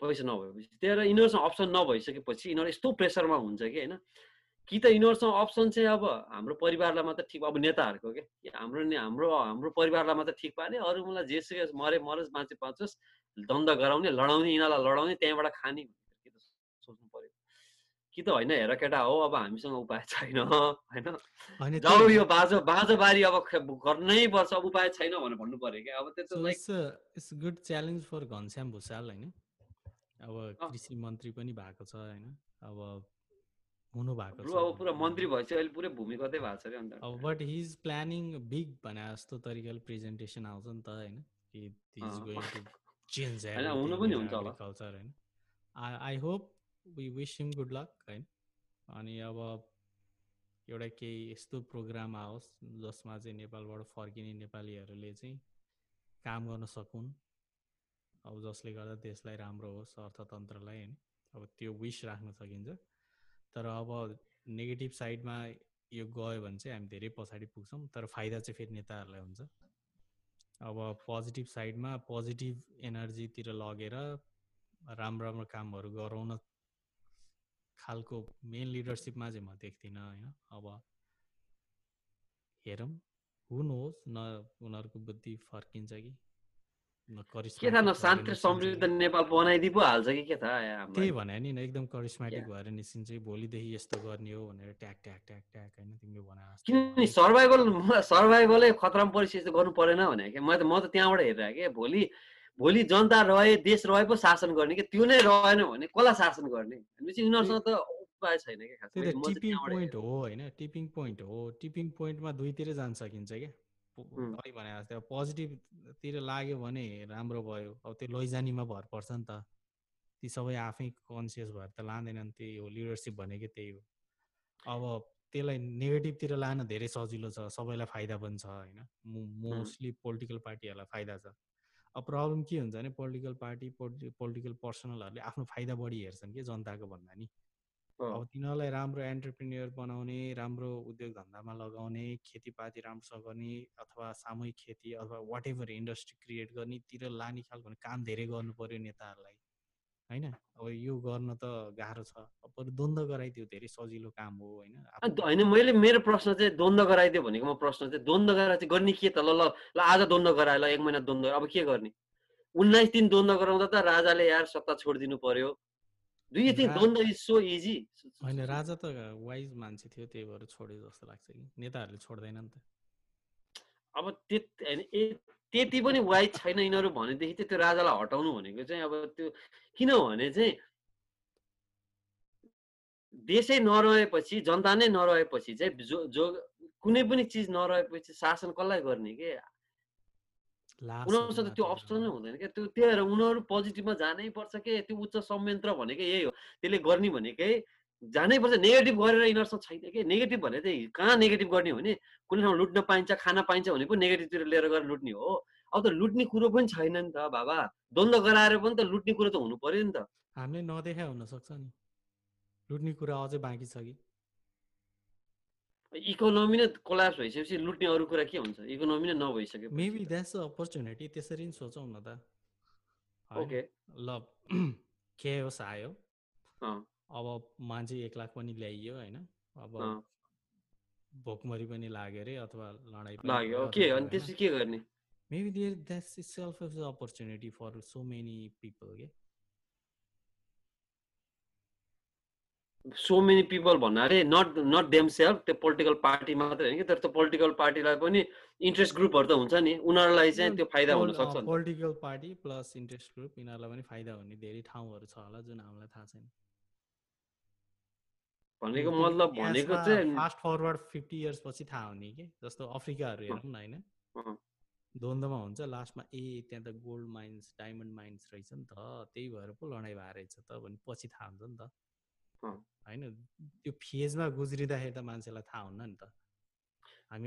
पैसा नभएपछि। त्यही भएर यिनीहरूसँग अप्सन नभइसकेपछि यिनीहरू यस्तो प्रेसरमा हुन्छ कि होइन? कि त यिनीहरूसँग अप्सन चाहिँ अब हाम्रो परिवारलाई मात्र ठिक अब नेताहरूको क्या हाम्रो हाम्रो हाम्रो परिवारलाई मात्र ठिक पार्ने अरू मलाई जेसुकै मरे मरोस् मान्छे पाँचोस् द्वन्द गराउने लडाउने यिनीहरूलाई लडाउने त्यहाँबाट खाने सोच्नु पर्यो? कि त होइन हेर केटा हो अब हामीसँग उपाय छैन होइन? जाऊ यो बाजो बाजो बारी अब गर्नै पर्छ अब उपाय छैन भनेर भन्नु पर्यो क्या? अब त्यस्तो it's good challenge for Ghanashyam Bhusal होइन? अब कृषि मन्त्री पनि भएको छ होइन? अब हुनु भएको छ अब पुरा मन्त्री भएपछि अहिले पुरै भूमिगतै भएको छ अन्त। अब but he is planning big भने जस्तो तरिकाले प्रेजेन्टेसन आउँछ नि त होइन। कि इज गोइङ टु चेन्ज हुनु पनि हुन्छ होला। कल्चर होइन। I hope we wish him good luck होइन। अनि अब एउटा केही यस्तो प्रोग्राम आओस् जसमा चाहिँ नेपालबाट फर्किने नेपालीहरूले चाहिँ काम गर्न सकुन्। अब जसले गर्दा देशलाई राम्रो होस् अर्थतन्त्रलाई होइन। अब त्यो विस राख्न सकिन्छ। तर अब नेगेटिभ साइडमा यो गयो भने चाहिँ हामी धेरै पछाडि पुग्छौँ तर फाइदा चाहिँ फेरि नेताहरूलाई हुन्छ। अब पोजिटिभ साइडमा पोजिटिभ एनर्जीतिर लगेर राम्रो राम्रो कामहरू गराउन खालको मेन लिडरसिपमा चाहिँ म देख्दिनँ होइन। अब हेरौँ हुन होस् न उनीहरूको बुद्धि फर्किन्छ कि। के थाहा न शान्ति समृद्ध नेपाल बनाइदिइ पो हाल्छ कि के थाहा त्यही भने नि एकदम करिस्मेटिक भएर निस्किन्छ भोलिदेखि यस्तो गर्ने हो भनेर ट्याक ट्याक ट्याक ट्याक होइन तिमीले भने किनभने सर्भाइभल सर्भाइभलै खतरामा परिस्थिति गर्नु परेन भने क्या म त म त त्यहाँबाट हेरेर के? भोलि भोलि जनता रहे देश रहे पो शासन गर्ने कि? त्यो नै रहेन भने कसलाई शासन गर्ने? भनेपछि उनीहरूसँग त उपाय छैन क्या टिपिङ पोइन्ट हो होइन टिपिङ पोइन्ट हो। टिपिङ पोइन्टमा दुईतिरै जान सकिन्छ क्या अहिले भने जस्तै अब पोजिटिभतिर लाग्यो भने राम्रो भयो। अब त्यो लैजानीमा भर पर्छ नि त। ती सबै आफै कन्सियस भएर त लाँदैनन् त्यही हो। लिडरसिप भनेको त्यही हो। अब त्यसलाई नेगेटिभतिर लान धेरै सजिलो छ। सबैलाई फाइदा पनि छ होइन? मोस्टली पोलिटिकल पार्टीहरूलाई फाइदा छ। अब प्रब्लम के हुन्छ भने पोलिटिकल पार्टी पोलिटिकल पर्सनलहरूले आफ्नो फाइदा बढी हेर्छन् कि जनताको भन्दा नि। अब तिनीहरूलाई राम्रो एन्टरप्रिन्यर बनाउने राम्रो उद्योग धन्दामा लगाउने खेतीपाती राम्रोसँग गर्ने अथवा सामूहिक खेती अथवा वाट एभर इन्डस्ट्री क्रिएट गर्नेतिर लाने खालको काम धेरै गर्नु पर्यो नेताहरूलाई। होइन? अब यो गर्न त गाह्रो छ। अब बरु द्वन्द्व गराइदियो धेरै सजिलो काम हो होइन? होइन मैले मेरो प्रश्न चाहिँ द्वन्द्व गराइदियो भनेको म प्रश्न चाहिँ द्वन्द्व गराएर चाहिँ गर्ने के त? ल ल ल आज द्वन्द्व गरायो ल एक महिना द्वन्द्व अब के गर्ने? उन्नाइस दिन द्वन्द्व गराउँदा त राजाले यार सत्ता छोडिदिनु पर्यो। डु यु थिङ्क द्वन्द्व इज सो इजी। होइन राजा त वाइज मान्छे थियो त्यही भएर छोड्यो जस्तो लाग्छ कि। नेताहरूले छोड्दैन नि त। अब त्यो त्यति पनि वाइज छैन यिनीहरू भनेदेखि चाहिँ त्यो राजालाई हटाउनु भनेको चाहिँ अब त्यो किनभने चाहिँ देशै नरहेपछि जनता नै नरहेपछि चाहिँ जो जो कुनै पनि चिज नरहेपछि शासन कसलाई गर्ने के? उनीहरूसँग त्यो अप्सन नै हुँदैन क्या। त्यो त्यही भएर उनीहरू पोजिटिभमा जानै पर्छ कि? त्यो उच्च संयन्त्र भनेकै यही हो। त्यसले गर्ने भनेकै जानै पर्छ। नेगेटिभ गरेर यिनीहरूसँग छैन कि? नेगेटिभ भने चाहिँ कहाँ नेगेटिभ गर्ने हो भने कुनै ठाउँ लुट्न पाइन्छ खान पाइन्छ भने पो नेगेटिभतिर लिएर गएर लुट्ने हो। अब त लुट्ने कुरो पनि छैन नि त बाबा। द्वन्द्व गराएर पनि त लुट्ने कुरो त हुनु पर्यो नि त। हामीले नदेखा हुनसक्छ नि। लुट्ने कुरा अझै बाँकी छ कि? इकोनोमी नै कोलाप्स भइसकेपछि लुट्ने अरू कुरा के हुन्छ? इकोनोमी नै नभइसक्यो मेबी द्याट्स अपर्च्युनिटी त्यसरी नि सोचौँ न त। ओके ल के होस् आयो। अब मान्छे एक लाख पनि ल्याइयो होइन? अब भोकमरी पनि लाग्यो अरे अथवा लडाइँ लाग्यो। के अनि त्यसपछि के गर्ने? Maybe there that's self age opportunity for so many people के सो मेनी पिपल भन्नाले नट नट देम सेल्फ त्यो पोलिटिकल पार्टी मात्रै होइन कि? तर त्यो पोलिटिकल पार्टीलाई पनि इन्ट्रेस्ट ग्रुपहरू त हुन्छ नि। उनीहरूलाई चाहिँ त्यो फाइदा हुनसक्छ political party plus interest group यिनीहरूलाई पनि फाइदा हुने धेरै ठाउँहरू छ होला जुन हामीलाई थाहा छैन। भनेको मतलब भनेको चाहिँ फास्ट फरवर्ड फिफ्टी इयर्स पछि थाहा हुने कि? जस्तो अफ्रिकाहरू हेरौँ न होइन? द्वन्द्वमा हुन्छ लास्टमा ए त्यहाँ त गोल्ड माइन्स डायमन्ड माइन्स रहेछ नि त त्यही भएर पो लडाइँ भएर रहेछ त भने पछि थाहा हुन्छ नि त। होइन त्यो फेजमा गुज्रिँदाखेरि त मान्छेलाई थाहा हुन्न नि त।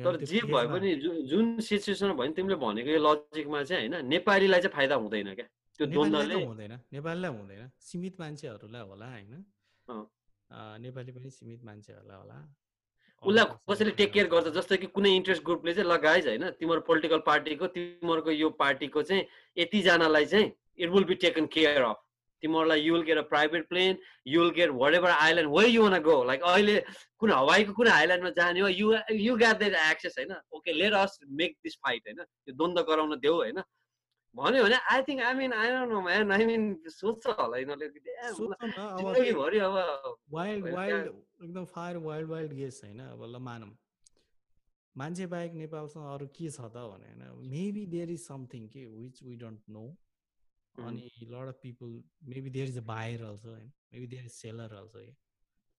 तर जे भए पनि जुन सिचुएसन भयो नि तिमीले भनेको यो लजिकमा चाहिँ होइन नेपालीलाई चाहिँ फाइदा हुँदैन क्या। त्यो द्वन्द्वले हुँदैन नेपालीलाई हुँदैन। सीमित मान्छेहरूलाई होला होइन। नेपाली पनि सीमित मान्छेहरूलाई होला। उसलाई कसैले टेक केयर गर्छ जस्तो कि कुनै इन्ट्रेस्ट ग्रुपले चाहिँ लगाइज होइन तिम्रो पोलिटिकल पार्टीको तिमीहरूको यो पार्टीको चाहिँ यतिजनालाई चाहिँ it will be taken care of तिमीहरूलाई you'll get a private plane you'll get whatever island way you want go like अहिले कुन हवाईको कुन आइल्यान्डमा जाने हो you you got the access होइन? Okay let us make this fight होइन? यो द्वन्द्व गराउन देऊ होइन? भन्यो भने I think I mean I know man I mean सोध्छ होला यिनीहरूले अब वाइल्ड वाइल्ड एकदम फायर वाइल्ड वाइल्ड गेस होइन? अब ल मानौँ। मान्छे बाहेक नेपालसँग अरू के छ त भने होइन? मेबी देयर इज समथिङ के विच वी डोन्ट नो अनि lot of people maybe there is a buyer also होइन maybe there is seller also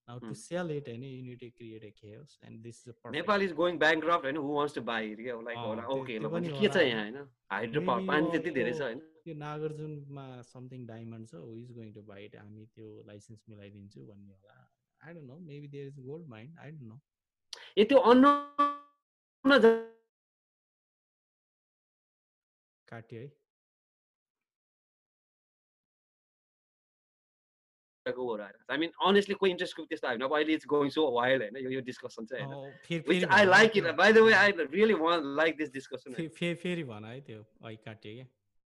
Now to sell it, and you need to create a chaos, and this is a Nepal is going bankrupt, and who wants to buy it? Yeah, like okay, ल भने के छ यहाँ हैन hydro power पानी त्यति धेरै छ हैन त्यो नागार्जुनमा समथिङ डायमन्ड छ who is going to buy it हामी त्यो लाइसेन्स मिलाइदिन्छु भन्ने होला। I don't know maybe there is gold mine I don't know uh त्यो अन्न काट्यो है। I mean, honestly, कोही इन्ट्रेस्ट ग्रुप त्यस्तो होइन अब अहिले इट्स गोइङ सो वाइल्ड होइन? यो यो डिस्कसन चाहिँ होइन? I like it by the way I really want like this discussion फेरि भन है त्यो अहिले काट्यो क्या?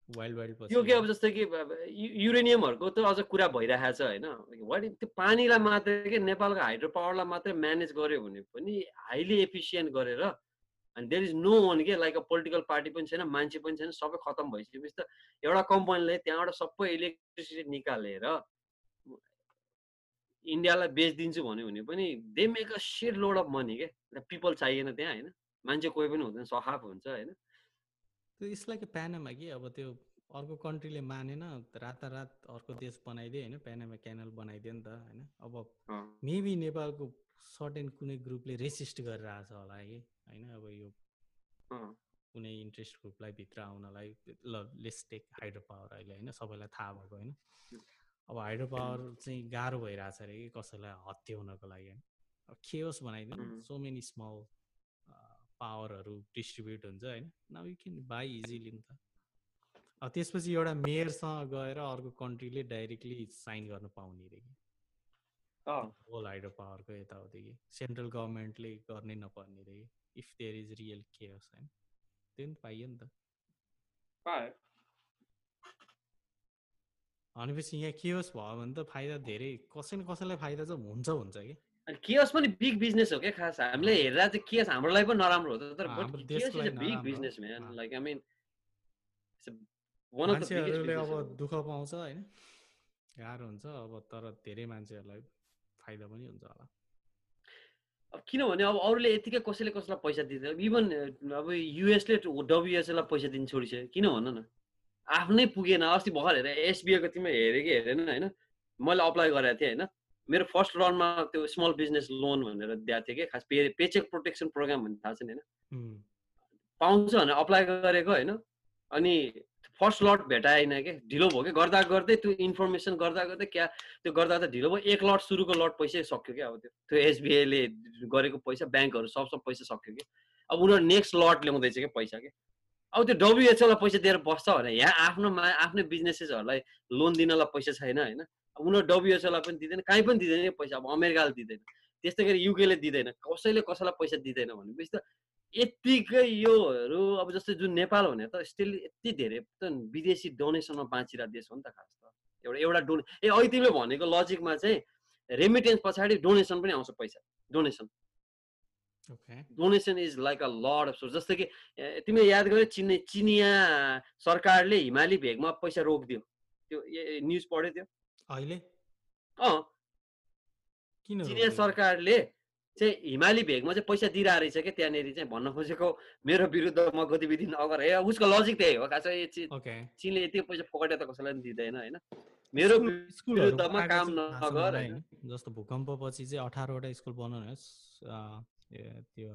वाइल्ड वाइल्ड त्यो के अब जस्तै कि युरेनियमहरूको त अझ कुरा भइरहेको छ होइन वाट त्यो पानीलाई मात्रै के नेपालको हाइड्रो पावरलाई मात्रै म्यानेज गर्यो भने पनि हाइली एफिसियन्ट गरेर अनि देयर इज नो वान के लाइक अ पोलिटिकल पार्टी पनि छैन मान्छे पनि छैन सबै खतम भइसकेपछि त एउटा कम्पनीले त्यहाँबाट सबै इलेक्ट्रिसिटी निकालेर इन्डियालाई बेचिदिन्छु भन्यो भने पनि they make a shed load of money क्या पिपल चाहिएन त्यहाँ होइन? मान्छे कोही पनि हुँदैन सखाप हुन्छ होइन? यसलाई के प्यानामा कि? अब त्यो अर्को कन्ट्रीले मानेन रातारात अर्को देश बनाइदियो होइन? प्यानामा क्यानल बनाइदियो नि त होइन? अब मेबी नेपालको सर्टेन कुनै ग्रुपले रेसिस्ट गरिरहेछ होला कि? होइन? अब यो कुनै इन्ट्रेस्ट ग्रुपलाई भित्र आउनलाई ल लेस टेक हाइड्रो पावर अहिले होइन? सबैलाई थाहा भएको होइन? अब हाइड्रो पावर चाहिँ गाह्रो भइरहेछ अरे कि कसैलाई हत्या हुनको लागि होइन। अब खेओस् बनाइदिनु सो मेनी स्मल पावरहरू डिस्ट्रिब्युट हुन्छ होइन। न यु क्यान बाई इजिली नि त। अब त्यसपछि एउटा मेयरसँग गएर अर्को कन्ट्रीले डाइरेक्टली साइन गर्न पाउने रे कि। होल हाइड्रो पावरको यताउति कि। सेन्ट्रल गभर्मेन्टले गर्नै नपर्ने रे if there is real cares होइन। त्यो नि पाइयो नि त। भनेपछि यहाँ केओस भयो भने त फाइदा धेरै कसै न कसैलाई फाइदा चाहिँ हुन्छ हुन्छ कि? अनि केओस पनि बिग बिजनेस हो क्या खास। हामीले हेर्दा चाहिँ केस हाम्रो लागि पनि नराम्रो हो। तर big business man like I mean मान्छेहरूले अब दुःख पाउँछ होइन। गाह्रो हुन्छ अब तर धेरै मान्छेहरूलाई फाइदा पनि हुन्छ होला। अब किनभने अब अरूले यतिकै कसैले कसैलाई पैसा दिँदैन। इभन अब युएसले डब्लुएसएलाई पैसा दिनु छोडिसक्यो किन भन न? आफ्नै पुगेन। अस्ति भर्खर हेरेँ एसबिआईको तिमीले हेरेँ कि हेरेन होइन? मैले अप्लाई गरेको थिएँ होइन? मेरो फर्स्ट राउन्डमा त्यो स्मल बिजनेस लोन भनेर दिएको थिएँ कि खास पे पेचेक प्रोटेक्सन प्रोग्राम भन्ने थाहा छ नि होइन? पाउँछ भनेर अप्लाई गरेको होइन? अनि फर्स्ट लट भेटाएन कि? ढिलो भयो कि? गर्दा गर्दै त्यो इन्फर्मेसन गर्दा गर्दै क्या त्यो गर्दा गर्दा ढिलो भयो। एक लट सुरुको लट पैसै सक्यो क्या अब त्यो। त्यो एसबिआईले गरेको पैसा ब्याङ्कहरू सब सब पैसा सक्यो कि? अब उनीहरू नेक्स्ट लट ल्याउँदैछ क्या पैसा कि? अब त्यो डब्लुएचओलाई पैसा दिएर बस्छ भने यहाँ आफ्नो आफ्नै बिजनेसेसहरूलाई लोन दिनलाई पैसा छैन होइन? उनीहरू डब्लुएचओलाई पनि दिँदैन कहीँ पनि दिँदैन पैसा अब अमेरिकाले दिँदैन। त्यस्तै गरी युकेले दिँदैन कसैले कसैलाई पैसा दिँदैन भनेपछि त यत्तिकै योहरू अब जस्तै जुन नेपाल भने त स्टिल यति धेरै त विदेशी डोनेसनमा बाँचिरहेको देश हो नि त खास त। एउटा एउटा डोने ए अहिले तिमीले भनेको लजिकमा चाहिँ रेमिटेन्स पछाडि डोनेसन पनि आउँछ पैसा donation. Donation is like a lot of source जस्तै कि तिमीले याद गर्यो चिने चिनिया सरकारले हिमाली भेगमा पैसा रोकिदियो। त्यो न्युज पढ्यो त्यो अहिले? अँ। चिनिया सरकारले चाहिँ हिमाली भेगमा चाहिँ पैसा दिइरहेको रहेछ क्या त्यहाँनिर चाहिँ भन्न खोजेको मेरो विरुद्धमा गतिविधि नगर। ए उसको लजिक त्यही हो खास चिनले यति पैसा पकड्यो त कसैलाई पनि दिँदैन होइन? मेरो विरुद्धमा काम नगर जस्तो भूकम्पपछि चाहिँ अठारवटा स्कुल बनाउनुहोस्। त्यो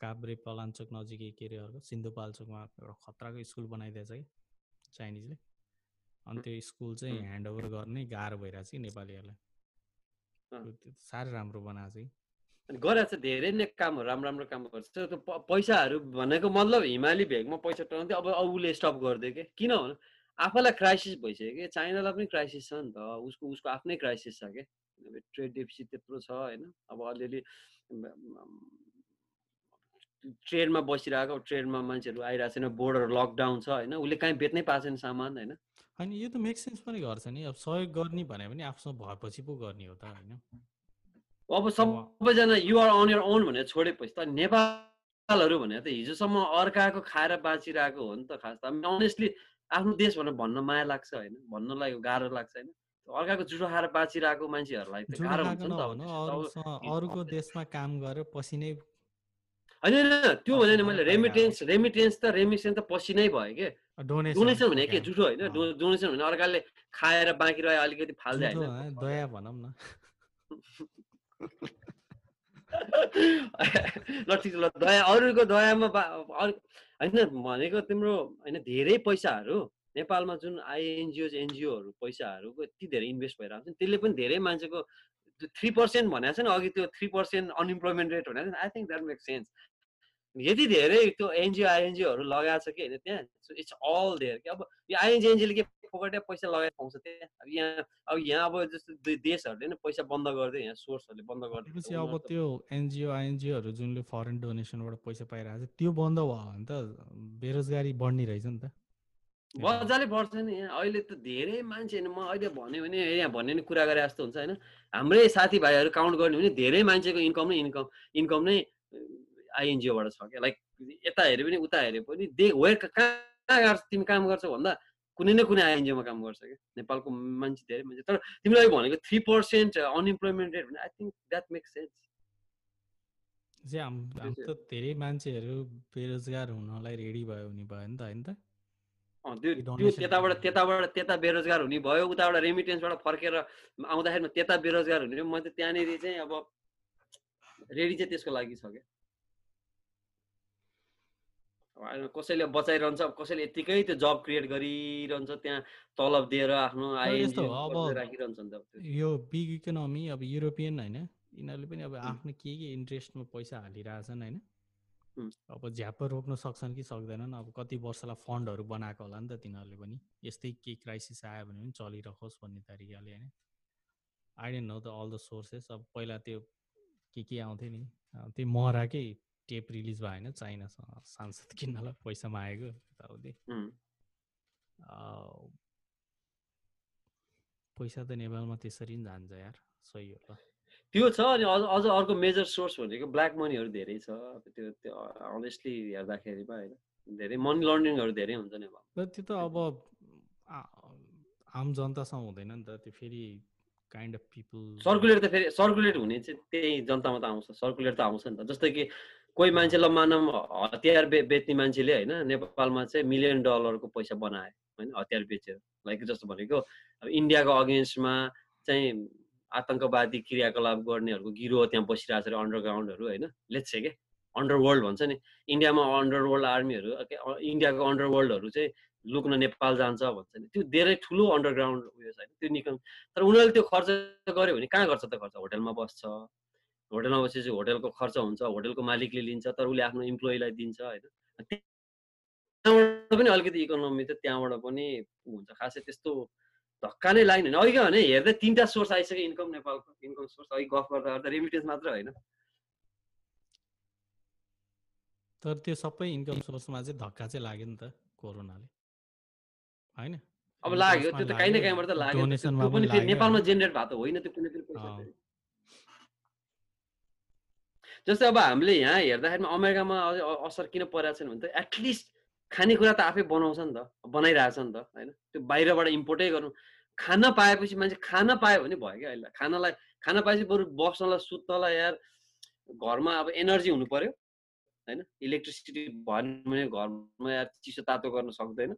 काभ्रे पलाञ्चोक नजिकै के अरे अर्को? सिन्धुपाल्चोकमा एउटा खतराको स्कुल बनाइदिएछ कि चाइनिजले। अनि त्यो स्कुल चाहिँ ह्यान्डओभर गर्ने गाह्रो भइरहेछ कि नेपालीहरूलाई। साह्रै राम्रो बनाएको छ कि। अनि गरेको छ धेरै नै कामहरू राम्रो राम्रो काम गर्छ त्यो पैसाहरू भनेको मतलब हिमाली भेगमा पैसा टर्दै अब उसले स्टप गरिदियो कि। किन भन आफैलाई क्राइसिस भइसक्यो कि। चाइनालाई पनि क्राइसिस छ नि त। उसको उसको आफ्नै क्राइसिस छ क्या ट्रेड डेफिसिट त्यत्रो छ होइन। अब अलिअलि ट्रेनमा बसिरहेको ट्रेनमा मान्छेहरू आइरहेको छैन बोर्डर लकडाउन छ होइन? उसले काहीँ बेच्नै पाएको छैन सामान होइन? होइन यो त मेक सेन्स पनि गर्छ नि। अब सहयोग गर्ने भने पनि आफ्नो भएपछि पो गर्ने हो त होइन? अब सबैजना युआर अन यर ओन भनेर छोडेपछि त नेपालहरू भने त हिजोसम्म अर्काको खाएर बाँचिरहेको हो नि त खास त। अनेस्टली आफ्नो देश भनेर भन्न माया लाग्छ होइन? भन्नलाई गाह्रो लाग्छ होइन? अर्काको जुठो खाएर बाँचिरहेको मान्छेहरूलाई त गाह्रो हुन्छ नि त अरूको देशमा काम गरेर पसिनै होइन होइन त्यो भने मैले रेमिटेन्स रेमिटेन्स त रेमिटेन्स त पसिनै भयो कि? डोनेसन भने के? जुठो होइन डोनेसन भने अर्काले खाएर बाँकी रह्यो अलिकति फाल्दै होइन। दया भनौँ न। ल ठिक ल दया अरूको दयामा होइन भनेको तिम्रो होइन धेरै पैसाहरू नेपालमा जुन आइएनजिओ एनजिओहरू पैसाहरूको यति धेरै इन्भेस्ट भइरहेको छ त्यसले पनि धेरै मान्छेको थ्री पर्सेन्ट भनेको छ नि अघि त्यो थ्री पर्सेन्ट अनइम्प्लोइमेन्ट रेट भनेको छ I think that make sense. यति धेरै त्यो एनजिओ आइएनजिओहरू लगाएको छ कि होइन त्यहाँ इट्स अल देयर। कि अब यो आइएनजी एनजिओले के फोकटे पैसा लगाएर पाउँछ त्यहाँ। अब यहाँ अब यहाँ अब जस्तो देशहरूले नै पैसा बन्द गरिदियो यहाँ सोर्सहरूले बन्द गरिदिएपछि अब त्यो एनजिओ आइएनजिओहरू जुनले फरेन डोनेसनबाट पैसा पाइरहेको छ त्यो बन्द भयो भने त बेरोजगारी बढ्ने रहेछ नि त। मजाले बढ्छ नि। यहाँ अहिले त धेरै मान्छे म अहिले भन्यो भने यहाँ भन्ने नि कुरा गरे जस्तो हुन्छ होइन? हाम्रै साथीभाइहरू काउन्ट गर्ने भने धेरै मान्छेको इन्कम नै इन्कम इन्कम नै आइएनजिओबाट छ क्या। लाइक यता हेऱ्यो भने उता हेऱ्यो पनि दे वेयर कहाँ गर्छ तिमी काम गर्छौ भन्दा कुनै न कुनै आइएनजिओमा काम गर्छ क्या। नेपालको मान्छे धेरै मान्छे। तर तिमीले अहिले भनेको थ्री पर्सेन्ट अनइम्प्लोइमेन्ट रेट भने I think that makes sense त धेरै मान्छेहरू बेरोजगार हुनलाई रेडी भयो भने भयो नि त होइन त? त्यो त्यो त्यताबाट त्यताबाट त्यता बेरोजगार हुने भयो उताबाट रेमिटेन्सबाट फर्केर आउँदाखेरि त्यता बेरोजगार हुने म त त्यहाँनिर चाहिँ अब रेडी चाहिँ त्यसको लागि छ क्या। कसैले बचाइरहन्छ कसैले यत्तिकै त्यो जब क्रिएट गरिरहन्छ त्यहाँ तलब दिएर आफ्नो राखिरहन्छ नि त यो बिग इकोनोमी अब युरोपियन होइन यिनीहरूले पनि अब आफ्नो के के इन्ट्रेस्टमा पैसा हालिरहेछन् होइन? अब झ्याप्प रोक्न सक्छन् कि सक्दैनन् अब कति वर्षलाई फन्डहरू बनाएको होला नि त तिनीहरूले पनि। यस्तै के क्राइसिस आयो भने पनि चलिरहोस् भन्ने तरिकाले होइन। I don't know the all the sources अब पहिला त्यो के के आउँथ्यो नि त्यो महराकै टेप रिलिज भयो होइन चाइनासँग सांसद किन्नलाई पैसा मागेको यताउति। पैसा त नेपालमा त्यसरी नै जान्छ यार सही हो ल त्यो छ अनि अझ अझ अर्को मेजर सोर्स भनेको ब्ल्याक मनीहरू धेरै छ। त्यो त्यो अनेस्टली हेर्दाखेरिमा होइन। धेरै मनी लन्ड्रिङहरू धेरै हुन्छ नेपाल त्यो त अब आम जनतासँग हुँदैन नि त। त्यो फेरि काइन्ड अफ पिपल सर्कुलेट त फेरि सर्कुलेट हुने चाहिँ त्यही जनतामा त आउँछ। सर्कुलेट त आउँछ नि त। जस्तै कि कोही मान्छेलाई मानव हतियार बे बेच्ने मान्छेले होइन नेपालमा चाहिँ मिलियन डलरको पैसा बनाए होइन हतियार बेचेर लाइक जस्तो भनेको अब इन्डियाको अगेन्स्टमा चाहिँ आतङ्कवादी क्रियाकलाप गर्नेहरूको गिरो त्यहाँ बसिरहेको छ अरे अन्डरग्राउन्डहरू होइन? लेट्स के? अन्डरवर्ल्ड भन्छ नि। इन्डियामा अन्डरवर्ल्ड आर्मीहरू इन्डियाको अन्डरवर्ल्डहरू चाहिँ लुक्न नेपाल जान्छ भन्छ नि। त्यो धेरै ठुलो अन्डरग्राउन्ड उयो छ होइन? त्यो निकम तर उनीहरूले त्यो खर्च गर्यो भने कहाँ गर्छ त खर्च होटेलमा बस्छ। होटेलमा बसेपछि होटेलको खर्च हुन्छ होटेलको मालिकले लिन्छ तर उसले आफ्नो इम्प्लोइलाई दिन्छ होइन? त्यहाँबाट पनि अलिकति इकोनोमी त त्यहाँबाट पनि हुन्छ। खासै त्यस्तो धक्का नै लाग्ने होइन। अघि भने हेर्दै तिनवटा सोर्स आइसक्यो इन्कम नेपालको। इन्कम सोर्स अघि गफ गर्दा गर्दा रेमिटेन्स मात्र होइन। तर त्यो सबै इन्कम सोर्समा चाहिँ धक्का चाहिँ लाग्यो नि त कोरोनाले। होइन? अब लाग्यो। त्यो त काहीँ न काहीँबाट त लाग्यो। पनि फेरि नेपालमा जेनेरेट भएको त होइन। त्यो कुनै पनि पैसा जस्तै अब हामीले यहाँ हेर्दाखेरिमा अमेरिकामा असर किन परेको छैन भने त एटलिस्ट खानेकुरा त आफै बनाउँछ नि त बनाइरहेछ नि त होइन? त्यो बाहिरबाट इम्पोर्टै गर्नु खाना पाएपछि मान्छे खाना पायो भने भयो क्या अहिले। खानालाई खाना पाएपछि बरु बस्नलाई सुत्नलाई यार घरमा अब एनर्जी हुनु पऱ्यो होइन? इलेक्ट्रिसिटी भएन भने घरमा यार चिसो तातो गर्न सक्दैन।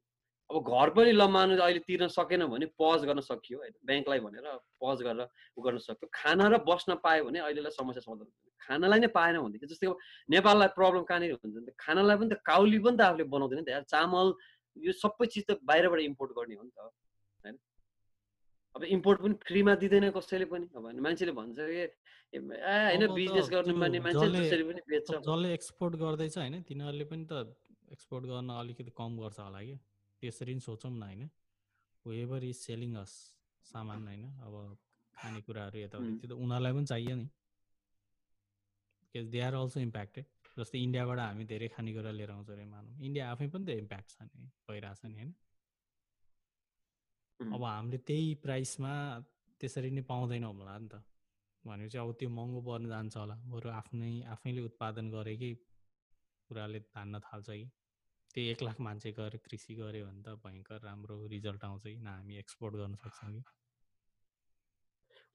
अब घर पनि लम्मानु अहिले तिर्न सकेन भने पज गर्न सकियो होइन? ब्याङ्कलाई भनेर पज गरेर उ गर्न सक्यो। खाना र बस्न पायो भने अहिलेलाई समस्या समाधान खानालाई नै पाएन भनेदेखि जस्तै अब नेपाललाई प्रब्लम कहाँनिर हुन्छ भने खानालाई पनि त काउली पनि त आफूले बनाउँदैन नि त यार। चामल यो सबै चिज त बाहिरबाट इम्पोर्ट गर्ने हो नि त होइन? अब इम्पोर्ट पनि फ्रीमा दिँदैन कसैले पनि। अब मान्छेले भन्छ कि होइन बिजनेस गर्नु मान्ने मान्छे जसरी पनि बेच्छ। जसले एक्सपोर्ट गर्दैछ होइन? तिनीहरूले पनि त एक्सपोर्ट गर्न अलिकति कम गर्छ होला कि? त्यसरी नै सोचौँ न होइन। वेभर इज सेलिङ अस सामान होइन अब खानेकुराहरू यताउति त्यो त उनीहरूलाई पनि चाहियो नि। Because they are also impacted जस्तै इन्डियाबाट हामी धेरै खानेकुरा लिएर आउँछौँ अरे मानौँ। इन्डिया आफै पनि त इम्प्याक्ट छ नि भइरहेछ नि होइन? अब हामीले त्यही प्राइसमा त्यसरी नै पाउँदैनौँ होला नि त। भनेपछि अब त्यो महँगो पर्न जान्छ होला। बरु आफ्नै आफैले उत्पादन गरेकै कुराले धान्न थाल्छ कि? त्यो एक लाख मान्छे गएर कृषि गऱ्यो भने त भयङ्कर राम्रो रिजल्ट आउँछ कि न हामी एक्सपोर्ट गर्न सक्छौँ कि?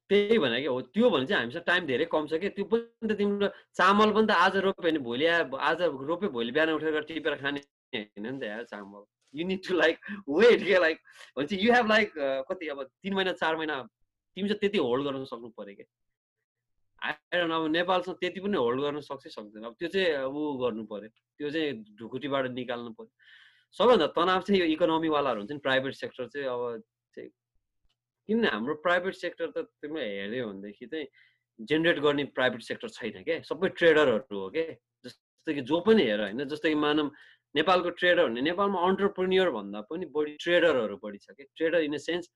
त्यही भने कि हो त्यो भने चाहिँ हामीसँग टाइम धेरै कम छ कि? त्यो पनि त तिम्रो चामल पनि त आज रोप्यो भने भोलि आज रोप्यो भोलि बिहान उठेर टिपेर खाने होइन नि त यार चामल। You need to like wait के? लाइक भन्छ यु हेभ लाइक कति अब तिन महिना चार महिना तिमी चाहिँ त्यति होल्ड गर्न सक्नु पऱ्यो क्या आएर अब नेपालसँग त्यति पनि होल्ड गर्न सक्छ सक्दैन। अब त्यो चाहिँ ऊ गर्नु पऱ्यो। त्यो चाहिँ ढुकुटीबाट निकाल्नु पऱ्यो। सबैभन्दा तनाव चाहिँ यो इकोनोमीवालाहरू हुन्छ नि प्राइभेट सेक्टर चाहिँ अब चाहिँ किन हाम्रो प्राइभेट सेक्टर त तिमीले हेऱ्यो भनेदेखि चाहिँ जेनेरेट गर्ने प्राइभेट सेक्टर छैन क्या सबै ट्रेडरहरू हो क्या जस्तो कि जो पनि हेर होइन जस्तो कि मानव नेपालको ट्रेडर भने नेपालमा अन्टरप्रिन्यर भन्दा पनि बढी ट्रेडरहरू बढी छ कि? ट्रेडर इन द सेन्स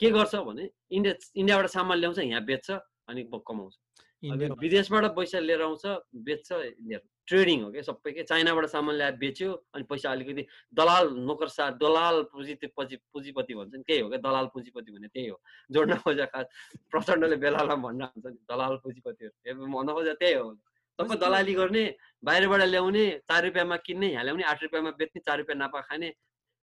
के गर्छ भने इन्डिया इन्डियाबाट सामान ल्याउँछ यहाँ बेच्छ अनि कमाउँछ। विदेशबाट पैसा लिएर आउँछ बेच्छ लिएर ट्रेडिङ हो क्या सबै के? चाइनाबाट सामान ल्याएर बेच्यो अनि पैसा अलिकति दलाल नोकर सा दलाल पुँजीपति पुँजीपति भन्छ नि त्यही हो क्या? दलाल पुँजीपति भने त्यही हो। जोड्न खोजा खास प्रचण्डले बेलालाई भन्न हुन्छ नि दलाल पुँजीपतिहरू। भन्न खोजा त्यही हो। सबै दलाली गर्ने बाहिरबाट ल्याउने चार रुपियाँमा किन्ने यहाँ ल्याउने आठ रुपियाँमा बेच्ने चार रुपियाँ नापा खाने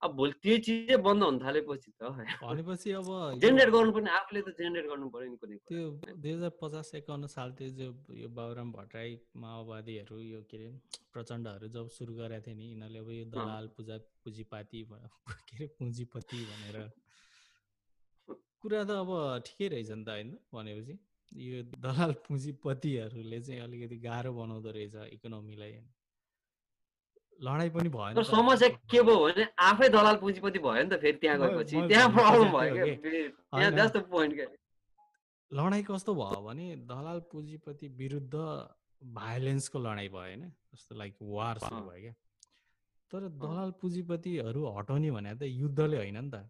अब भोलि त्यो चिजै बन्द हुन थालेपछि त भनेपछि अब जेनेरेट गर्नु पर्ने आफूले त जेनेरेट गर्नु पर्यो नि कुनै त्यो दुई हजार पचास एकाउन्न सालतिर जो यो बाबुराम भट्टराई माओवादीहरू यो के अरे प्रचण्डहरू जब सुरु गरेका थिए नि यिनीहरूले अब यो दलाल पूजा पुँजीपाती के अरे पुँजीपति भनेर कुरा त अब ठिकै रहेछ नि त होइन भनेपछि। यो दलाल पुँजीपतिहरूले चाहिँ अलिकति गाह्रो बनाउँदो रहेछ इकोनोमीलाई। लडाइँ पनि भएन समस्या के भयो भने आफै दलाल पुँजीपति भयो नि त फेरि त्यहाँ गएपछि। त्यहाँ प्रब्लम भयो जस्तो पोइन्ट के लडाइँ कस्तो भयो भने दलाल पुँजीपति विरुद्ध भाइलेन्सको लडाइँ भयो होइन? जस्तो लाइक वार सुरु भयो क्या। तर दलाल पुँजीपतिहरू हटाउने भने त युद्धले होइन नि त।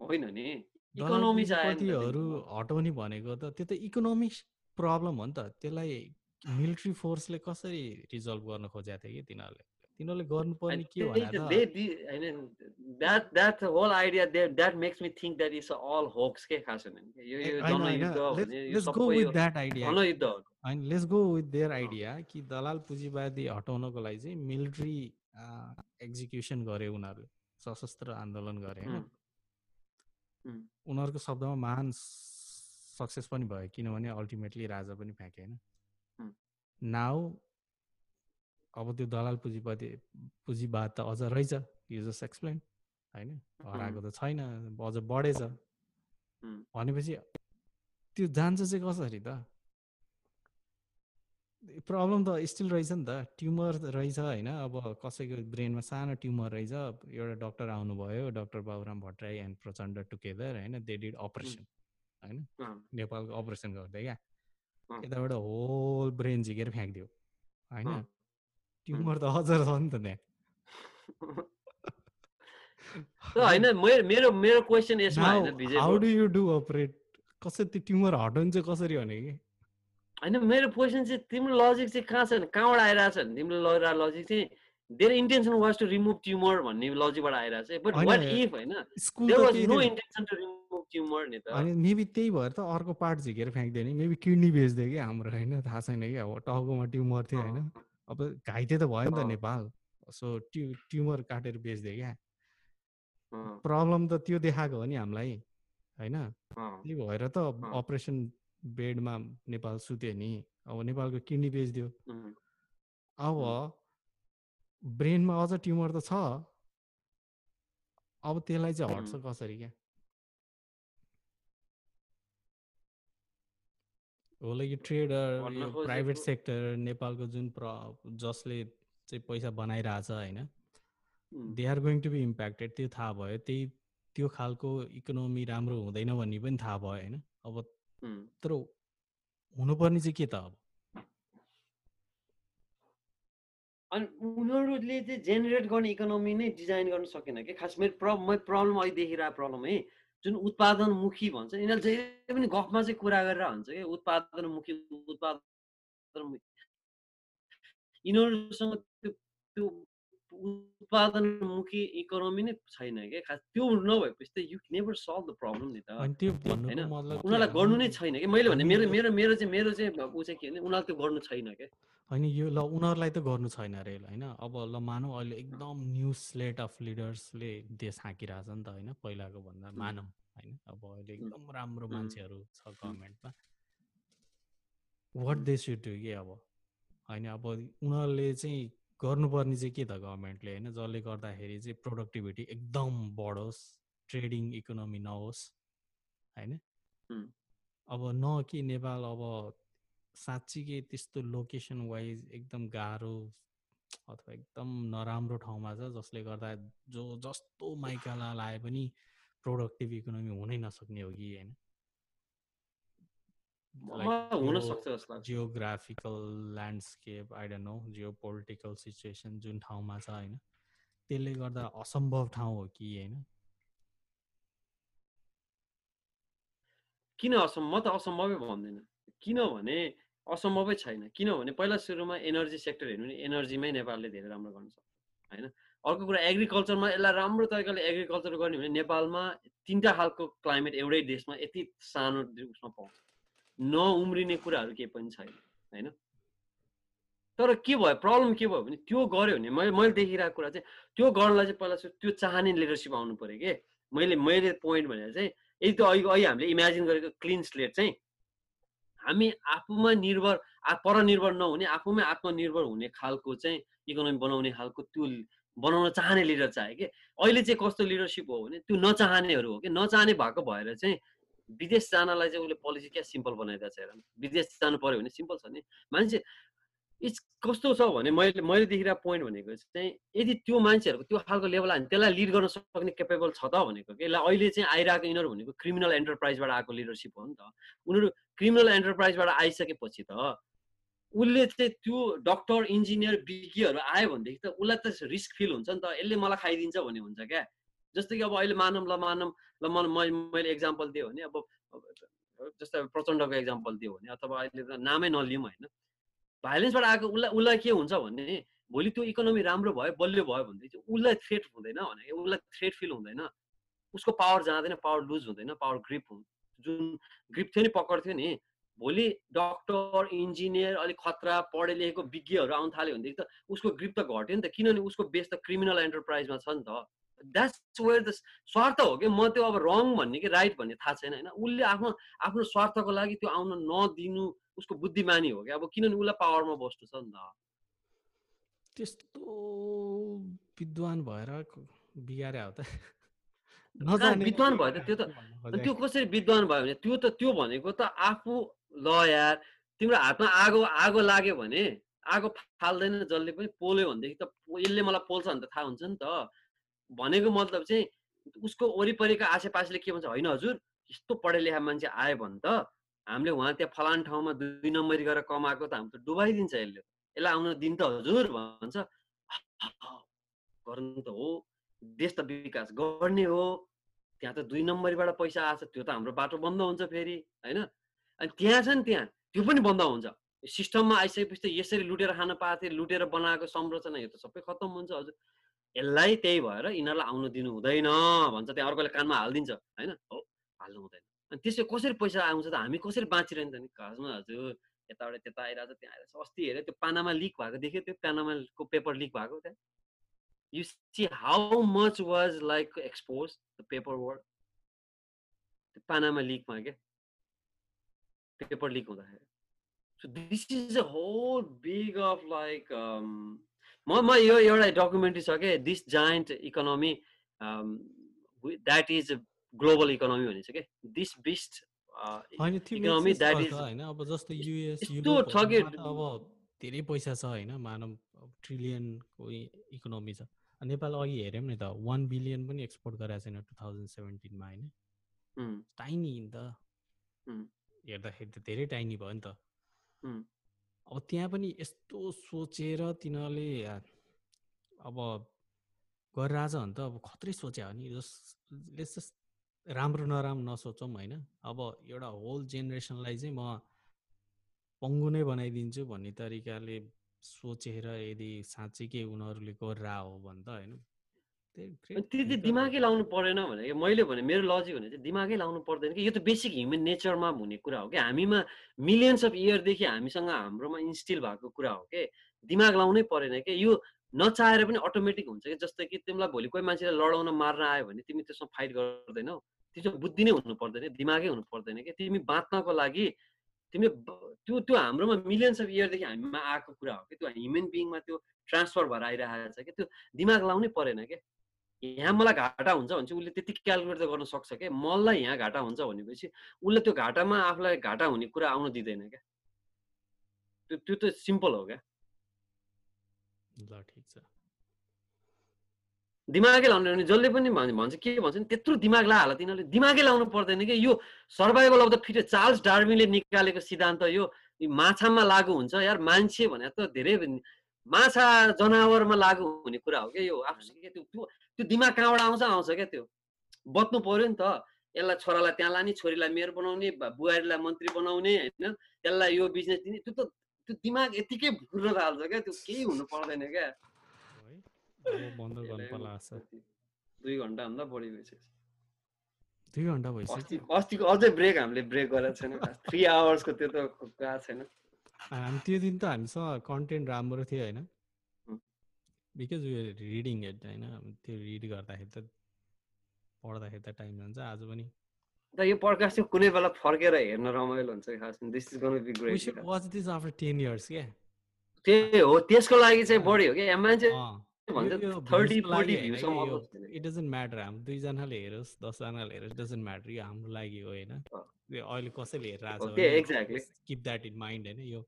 होइन नि। पुँजीपतिहरू हटाउने भनेको त त्यो त इकोनोमिक प्रब्लम हो नि त। त्यसलाई मिलिट्री फोर्सले कसरी रिजल्भ गर्न खोजेको थियो कि तिनीहरूले? तिनीहरूले गर्नुपर्ने के आइडिया कि दलाल पुँजीवादी हटाउनको लागि चाहिँ मिलिट्री एक्जिक्युसन गरे उनीहरूले सशस्त्र आन्दोलन गरे होइन? उनीहरूको शब्दमा महान सक्सेस पनि भयो किनभने अल्टिमेटली राजा पनि फ्याँके होइन? नाउ अब त्यो दलाल पुँजीपति पुँजीवाद त अझ रहेछ यु जस्ट एक्सप्लेन होइन? हराएको त छैन अझ बढेछ। भनेपछि त्यो जान्छ चाहिँ कसरी त? प्रब्लम त स्टिल रहेछ नि त ट्युमर रहेछ होइन? अब कसैको ब्रेनमा सानो ट्युमर रहेछ एउटा डक्टर आउनुभयो doctor Baburam Bhattarai and Prachanda together होइन? दे डिड अपरेसन होइन? नेपालको अपरेसन गर्दै क्या। यताबाट होल ब्रेन झिकेर फ्याँकिदियो होइन? ट्युमर त हजुर छ नि त त्यहाँ होइन मेरो मेरो क्वेसन यसमा how do you do operate कसरी त्यो ट्युमर हटाउनु चाहिँ कसरी भने कि होइन मेरो क्वेसन चाहिँ तिम्रो लजिक चाहिँ कहाँ छ कहाँबाट आइरहेको छ भने तिम्रो लजिक चाहिँ their intention was to remove tumour भन्ने लजिकबाट आइरहेको छ बट वाट इफ होइन no intention to remove tumour नि त अनि मेबी त्यही भएर त अर्को पार्ट झिकेर फ्याँक्दियो नि मेबी किडनी बेच्दियो कि हाम्रो होइन थाहा छैन कि अब टाउकोमा ट्युमर थियो होइन अब घाइते त भयो नि त नेपाल। सो ट्यु ट्युमर काटेर बेच्दियो क्या। प्रब्लम त त्यो देखाएको हो नि हामीलाई होइन? त्यही भएर त अपरेसन बेडमा नेपाल सुत्यो नि। अब नेपालको किडनी बेचिदियो। अब ब्रेनमा अझ ट्युमर त छ। अब त्यसलाई चाहिँ हट्छ कसरी क्या? होला यो ट्रेडर प्राइभेट सेक्टर नेपालको जुन प्र जसले चाहिँ पैसा बनाइरहेछ होइन they are going to be impacted त्यो थाहा भयो। त्यही त्यो खालको इकोनोमी राम्रो हुँदैन भन्ने पनि थाहा भयो होइन। अब तर हुनुपर्ने चाहिँ के त अब? अनि उनीहरूले चाहिँ जेनेरेट गर्ने इकोनोमी नै डिजाइन गर्न सकेन कि? खास मेरो प्रब्लम मैले प्रब्लम अहिले देखिरहेको प्रब्लम है। जुन उत्पादनमुखी भन्छ यिनीहरूले जहिले पनि गफमा चाहिँ कुरा गरेर हुन्छ कि उत्पादनमुखी उत्पादन यिनीहरूसँग त्यो त्यो उत्पादनमुखी इकोनोमी नै छैन क्या खास त्यो नभएपछि त you never solve the problem नि त। होइन? उनीहरूलाई गर्नु नै छैन कि? मैले भने मेरो मेरो मेरो चाहिँ मेरो चाहिँ ऊ चाहिँ के भने उनीहरूले त्यो गर्नु छैन क्या होइन यो ल उनीहरूलाई त गर्नु छैन अरे होइन? अब ल मानौँ अहिले एकदम न्यु स्लेट अफ लिडर्सले देश हाँकिरहेछ नि त होइन? पहिलाको भन्दा मानौँ होइन? अब अहिले एकदम राम्रो मान्छेहरू छ गभर्मेन्टमा वाट दे सुड डु कि अब? होइन? अब उनीहरूले चाहिँ गर्नुपर्ने चाहिँ के त गभर्मेन्टले होइन? जसले गर्दाखेरि चाहिँ प्रोडक्टिभिटी एकदम बढोस् ट्रेडिङ इकोनोमी नहोस् होइन? अब न कि नेपाल अब साँच्चीकै त्यस्तो लोकेसन वाइज एकदम गाह्रो अथवा एकदम नराम्रो ठाउँमा छ जसले गर्दा जो जस्तो माइकाला लाए पनि प्रोडक्टिभ इकोनोमी हुनै नसक्ने हो कि होइन? Geographical landscape I don't know geopolitical situation जुन ठाउँमा छ होइन? त्यसले गर्दा असम्भव ठाउँ हो कि होइन? किन असम्भव म त असम्भवै भन्दैन। किनभने असम्भवै छैन। किनभने पहिला सुरुमा एनर्जी सेक्टर हेर्नु भने एनर्जीमै नेपालले धेरै राम्रो गर्न सक्छ होइन? अर्को कुरा एग्रिकल्चरमा यसलाई राम्रो तरिकाले एग्रिकल्चर गर्ने भने नेपालमा तिनवटा खालको क्लाइमेट एउटै देशमा यति सानो उसमा पाउँछ। नउम्रिने कुराहरू केही पनि छैन होइन? तर के भयो? प्रब्लम के भयो भने त्यो गऱ्यो भने मैले मैले देखिरहेको कुरा चाहिँ त्यो गर्नलाई चाहिँ पहिला त्यो चाहने लिडरसिप आउनु पऱ्यो कि? मैले मैले पोइन्ट भनेर चाहिँ यदि त्यो अहिले अहिले हामीले इमेजिन गरेको क्लिन स्लेट चाहिँ हामी आफूमा निर्भर परनिर्भर नहुने आफूमै आत्मनिर्भर हुने खालको चाहिँ इकोनोमी बनाउने खालको त्यो बनाउन चाहने लिडर चाहे कि? अहिले चाहिँ कस्तो लिडरसिप हो भने त्यो नचाहनेहरू हो कि? नचाहने भएको भएर चाहिँ विदेश जानलाई चाहिँ उसले पोलिसी क्या सिम्पल बनाइदिएको छ हेर विदेश जानु पऱ्यो भने सिम्पल छ नि। मान्छे इट्स कस्तो छ भने मैले मैले देखिरहेको पोइन्ट भनेको चाहिँ यदि त्यो मान्छेहरूको त्यो खालको लेभल हामी त्यसलाई लिड गर्न सक्ने केपेबल छ त भनेको कि? अहिले चाहिँ आइरहेको यिनीहरू भनेको क्रिमिनल एन्टरप्राइजबाट आएको लिडरसिप हो नि त। उनीहरू क्रिमिनल एन्टरप्राइजबाट आइसकेपछि त उसले चाहिँ त्यो डक्टर इन्जिनियर विज्ञहरू आयो भनेदेखि त उसलाई त रिस्क फिल हुन्छ नि त। यसले मलाई खाइदिन्छ भन्ने हुन्छ क्या। जस्तै कि अब अहिले मानव ल मानव ल मैले एक्जाम्पल दिएँ भने अब जस्तै प्रचण्डको एक्जाम्पल दियो भने अथवा अहिले त नामै नलिउँ होइन। भाइलेन्सबाट आएको उसलाई उसलाई के हुन्छ भने भोलि त्यो इकोनोमी राम्रो भयो बलियो भयो भनेदेखि उसलाई थ्रेट हुँदैन भने उसलाई थ्रेट फिल हुँदैन। उसको पावर जाँदैन पावर लुज हुँदैन पावर ग्रिप हुन्छ जुन ग्रिप थियो नि पक्रिथ्यो नि भोलि डक्टर इन्जिनियर अलिक खतरा पढे लेखेको विज्ञहरू आउनु थाल्यो भनेदेखि त उसको ग्रिप त घट्यो नि त किनभने उसको बेस त क्रिमिनल एन्टरप्राइजमा छ नि त। द्याट्स वेयर द स्वार्थ हो कि म त्यो अब रङ भन्ने कि राइट भन्ने थाहा छैन होइन? उसले आफ्नो आफ्नो स्वार्थको लागि त्यो आउन नदिनु उसको बुद्धिमानी हो क्या अब किनभने उसलाई पावरमा बस्नु छ नि त। त्यस्तो विद्वान भएर बिगारे हो त। विद्वान भयो त त्यो त त्यो कसरी विद्वान भयो भने त्यो त त्यो भनेको त आफू ल यार तिम्रो हातमा आगो आगो लाग्यो भने आगो फाल्दैन जसले पनि पोल्यो भनेदेखि त यसले मलाई पोल्छ भने त थाहा हुन्छ नि त। भनेको मतलब चाहिँ उसको वरिपरिका आसेपासेले के भन्छ होइन हजुर यस्तो पढे लेखा मान्छे आयो भने त हामीले उहाँ त्यहाँ फलान ठाउँमा दुई नम्बरी गरेर कमाएको त हामी त डुबाइदिन्छ यसले यसलाई आउन दिन त हजुर भन्छ। गर्नु त हो देश त विकास गर्ने हो। त्यहाँ त दुई नम्बरीबाट पैसा आएको त्यो त हाम्रो बाटो बन्द हुन्छ फेरि होइन? अनि त्यहाँ छ नि त्यहाँ त्यो पनि बन्द हुन्छ। सिस्टममा आइसकेपछि त यसरी लुटेर खान पाएको थियो लुटेर बनाएको संरचना यो त सबै खत्तम हुन्छ हजुर। यसलाई त्यही भएर यिनीहरूलाई आउनु दिनु हुँदैन भन्छ त्यहाँ अर्कोले कानमा हालिदिन्छ होइन? हो हाल्नु हुँदैन। अनि त्यसो कसरी पैसा आउँछ त हामी कसरी बाँचिरहन्छ नि? खासमा हजुर यताबाट त्यता आइरहेको छ त्यहाँ आइरहेको छ अस्ति हेऱ्यो त्यो पानामा लिक भएको देख्यो त्यो पानामाको पेपर लिक भएको त्यहाँ? You see how much was like expose the paper word त्यो पानामा लिकमा क्या? पेपर लिक हुँदाखेरि। So this is a whole big of like म म यो एउटा डकुमेन्ट्री छ क्या this giant economy that is global economy भनेको छ क्या this beast economy that is होइन। अब जस्तो युएस अब धेरै पैसा छ होइन। मानव ट्रिलियनको इकोनोमी छ। नेपाल अघि हेऱ्यौँ नि त वान बिलियन पनि एक्सपोर्ट गरेको छैन टु थाउजन्ड सेभेन्टिनमा होइन। टाइनी नि त। हेर्दाखेरि त धेरै टाइनी भयो नि त। अब त्यहाँ पनि यस्तो सोचेर तिनीहरूले अब गरिरहेछ भने त अब खत्रै सोचे हो नि जस्ट राम्रो नराम्रो नसोचौँ होइन। अब एउटा होल जेनेरेसनलाई चाहिँ म पङ्गु नै बनाइदिन्छु भन्ने तरिकाले सोचेर यदि साँच्चीकै उनीहरूले गरेर हो भने त होइन। त्यति दिमागै लाउनु परेन भने मैले भने मेरो लजिक भने चाहिँ दिमागै लाउनु पर्दैन कि। यो त बेसिक ह्युमन नेचरमा हुने कुरा हो कि। हामीमा मिलियन्स अफ इयरदेखि हामीसँग हाम्रोमा इन्स्टिल भएको कुरा हो कि। दिमाग लाउनै परेन कि। यो नचाहेर पनि अटोमेटिक हुन्छ कि। जस्तै कि तिमीलाई भोलि कोही मान्छेले लडाउन मार्न आयो भने तिमी त्यसमा फाइट गर्दैनौ। त्यो बुद्धि नै हुनु पर्दैन दिमागै हुनु पर्दैन कि। तिमी बाँच्नको लागि तिमीले त्यो त्यो हाम्रोमा मिलियन्स अफ इयरदेखि हामीमा आएको कुरा हो कि। त्यो ह्युमन बिङमा त्यो ट्रान्सफर भएर आइरहेको छ कि। त्यो दिमाग लाउनै परेन क्या यहाँ मलाई घाटा हुन्छ भने चाहिँ उसले त्यति क्यालकुलेट त गर्न सक्छ क्या मलाई यहाँ घाटा हुन्छ भनेपछि उसले त्यो घाटामा आफूलाई घाटा हुने कुरा आउन दिँदैन क्या। त्यो त्यो त सिम्पल हो क्या। ल ठिक छ। दिमागै लाउने भने जसले पनि भन्छ के भन्छ नि त्यत्रो दिमाग लाहाल तिनीहरूले। दिमागै लाउनु पर्दैन कि? यो survival of the fit Charles डार्विनले निकालेको सिद्धान्त यो माछामा लागु हुन्छ यार मान्छे भने त धेरै माछा जनावरमा लागु हुने कुरा हो क्या यो? आफ्नो त्यो त्यो दिमाग कहाँबाट आउँछ? आउँछ क्या त्यो। बत्नु पऱ्यो नि त। यसलाई छोरालाई त्यहाँ लाने छोरीलाई मेयर बनाउने बुहारीलाई मन्त्री बनाउने होइन? त्यसलाई यो बिजनेस दिने त्यो त त्यो दिमाग यतिकै घुर्न थाल्छ क्या त्यो। केही हुनु पर्दैन क्या। दुई घन्टाभन्दा बढी भइसक्यो। दुई घन्टा भइसक्यो? अस्तिको अझै ब्रेक हामीले ब्रेक गरेको छैन। थ्री आवर्सको त्यो त गएको छैन। हामी त्यो दिन त हामीसँग कन्टेन्ट राम्रो थियो होइन? बिकज उयो रिडिङ हेड होइन? त्यो रिड गर्दाखेरि त पढ्दाखेरि त टाइम जान्छ। आज पनि यो पडकास्ट चाहिँ कुनै बेला फर्केर हेर्न रमाइलो हुन्छ this is gonna be great watch this after 10 years के त्यही हो। त्यसको लागि चाहिँ बढी हो कि मान्छे इट डजन्ट म्याटर दुईजनाले हेरोस् दसजनाले हेरोस् डजन्ट म्याटर यो हाम्रो लागि हो होइन? अहिले कसैले हेरेर आएको किप द्याट इन माइन्ड होइन? यो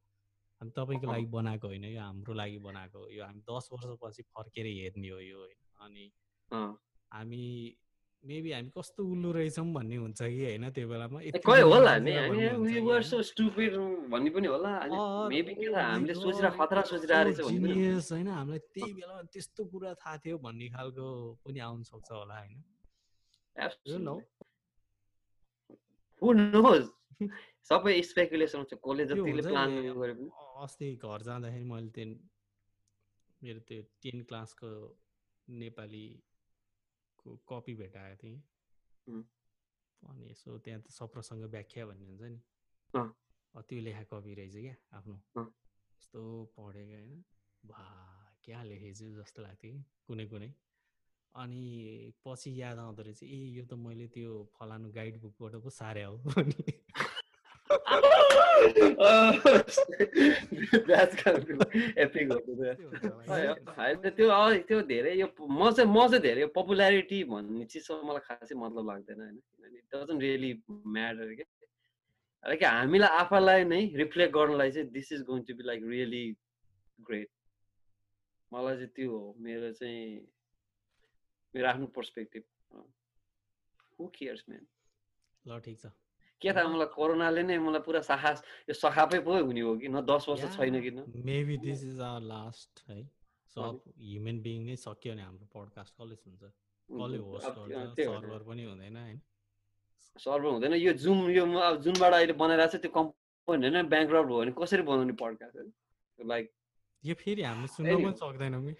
हामी तपाईँको लागि बनाएको होइन यो हाम्रो लागि बनाएको यो हामी दस वर्षपछि फर्केर हेर्ने हो यो होइन। अनि हामी मेबी हामी कस्तो उल्लु रहेछौँ भन्ने हुन्छ कि होइन त्यो बेलामा। होइन। हामीलाई त्यही बेलामा त्यस्तो कुरा थाहा थियो भन्ने खालको पनि आउन सक्छ होला होइन। सबै स्पेकुलेसन हुन्छ कसले जतिले प्लान गरे पनि अस्ति घर जाँदाखेरि मैले त्यो मेरो त्यो टेन क्लासको नेपाली को कपी भेटाएको थिएँ। अनि यसो त्यहाँ त सप्रसँग व्याख्या भन्ने हुन्छ नि। त्यो लेखा कपी रहेछ क्या आफ्नो। यस्तो पढेको होइन। भा क्या लेखेछु जस्तो लाग्थ्यो कि कुनै कुनै। अनि पछि याद आउँदो रहेछ ए यो त मैले त्यो फलानु गाइड बुकबाट पो सारे हो। अनि त्यो त्यो धेरै यो म चाहिँ म चाहिँ धेरै पपुल्यारिटी भन्ने चिजसँग मलाई खासै मतलब लाग्दैन होइन डजन्ट रियली म्याटर क्या कि हामीलाई आफैलाई नै रिफ्लेक्ट गर्नलाई चाहिँ this is going to be like really great मलाई चाहिँ त्यो हो मेरो चाहिँ मेरो आफ्नो पर्सपेक्टिभ हु केयर्स म्यान ल ठिक छ के थाहा मलाई कोरोनाले नै मलाई पुरा साहस यो सखापै पो हुने हो कि? न दस वर्ष छैन किन maybe this is our last है? सब ह्युमन बिङ नै सक्यो भने हाम्रो पडकास्ट कसले सुन्छ कसले होस्ट गर्छ? सर्भर पनि हुँदैन होइन? सर्भर हुँदैन। यो जुम यो अब जुनबाट अहिले बनाइरहेको छ त्यो कम्पनी होइन ब्याङ्क भयो भने कसरी बनाउने पडकास्ट लाइक यो फेरि हामीले सुन्न पनि सक्दैनौँ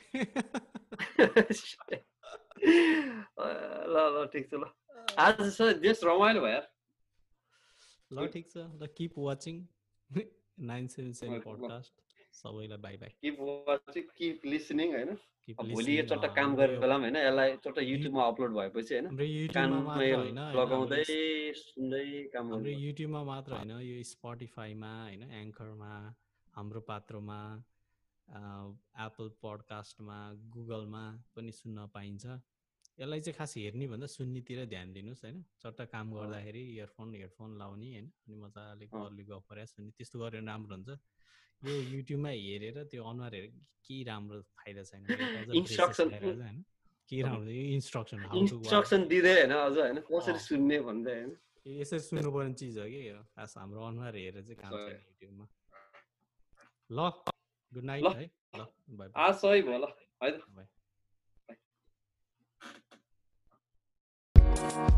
ल ल ठिक छ ल। आज देश रमाइलो भयो। ल ठिक छ। ल keep watching nine seven seven podcast सबैलाई bye bye keep watching keep listening होइन? भोलि यो चट्ट काम गरेर बेला होइन यसलाई चट्ट युट्युबमा अपलोड भएपछि होइन। लगाउँदै सुन्दै काम हाम्रो युट्युबमा मात्र होइन यो स्पोटिफाईमा होइन एङ्करमा हाम्रो पात्रोमा एप्पल पडकास्टमा गुगलमा पनि सुन्न पाइन्छ। यसलाई चाहिँ खास हेर्ने भन्दा सुन्नेतिर ध्यान दिनुहोस् होइन? चट्ट काम गर्दाखेरि इयरफोन हेडफोन लाउने होइन? अनि मजाले गरले गफ सुन्ने त्यस्तो गरेर राम्रो हुन्छ। यो युट्युबमा हेरेर त्यो अनुहार हेरेर केही राम्रो फाइदा छैन? होइन? के राम्रो यो इन्स्ट्रक्सन इन्स्ट्रक्सन दिँदै होइन अझ होइन? कसरी सुन्ने भन्दै होइन? यसरी सुन्नुपर्ने चिज हो कि यो? खास हाम्रो अनुहार हेरेर चाहिँ काम छैन युट्युबमा। ल गुड नाइट है। ल बाई आज सही भयो ल। है Thank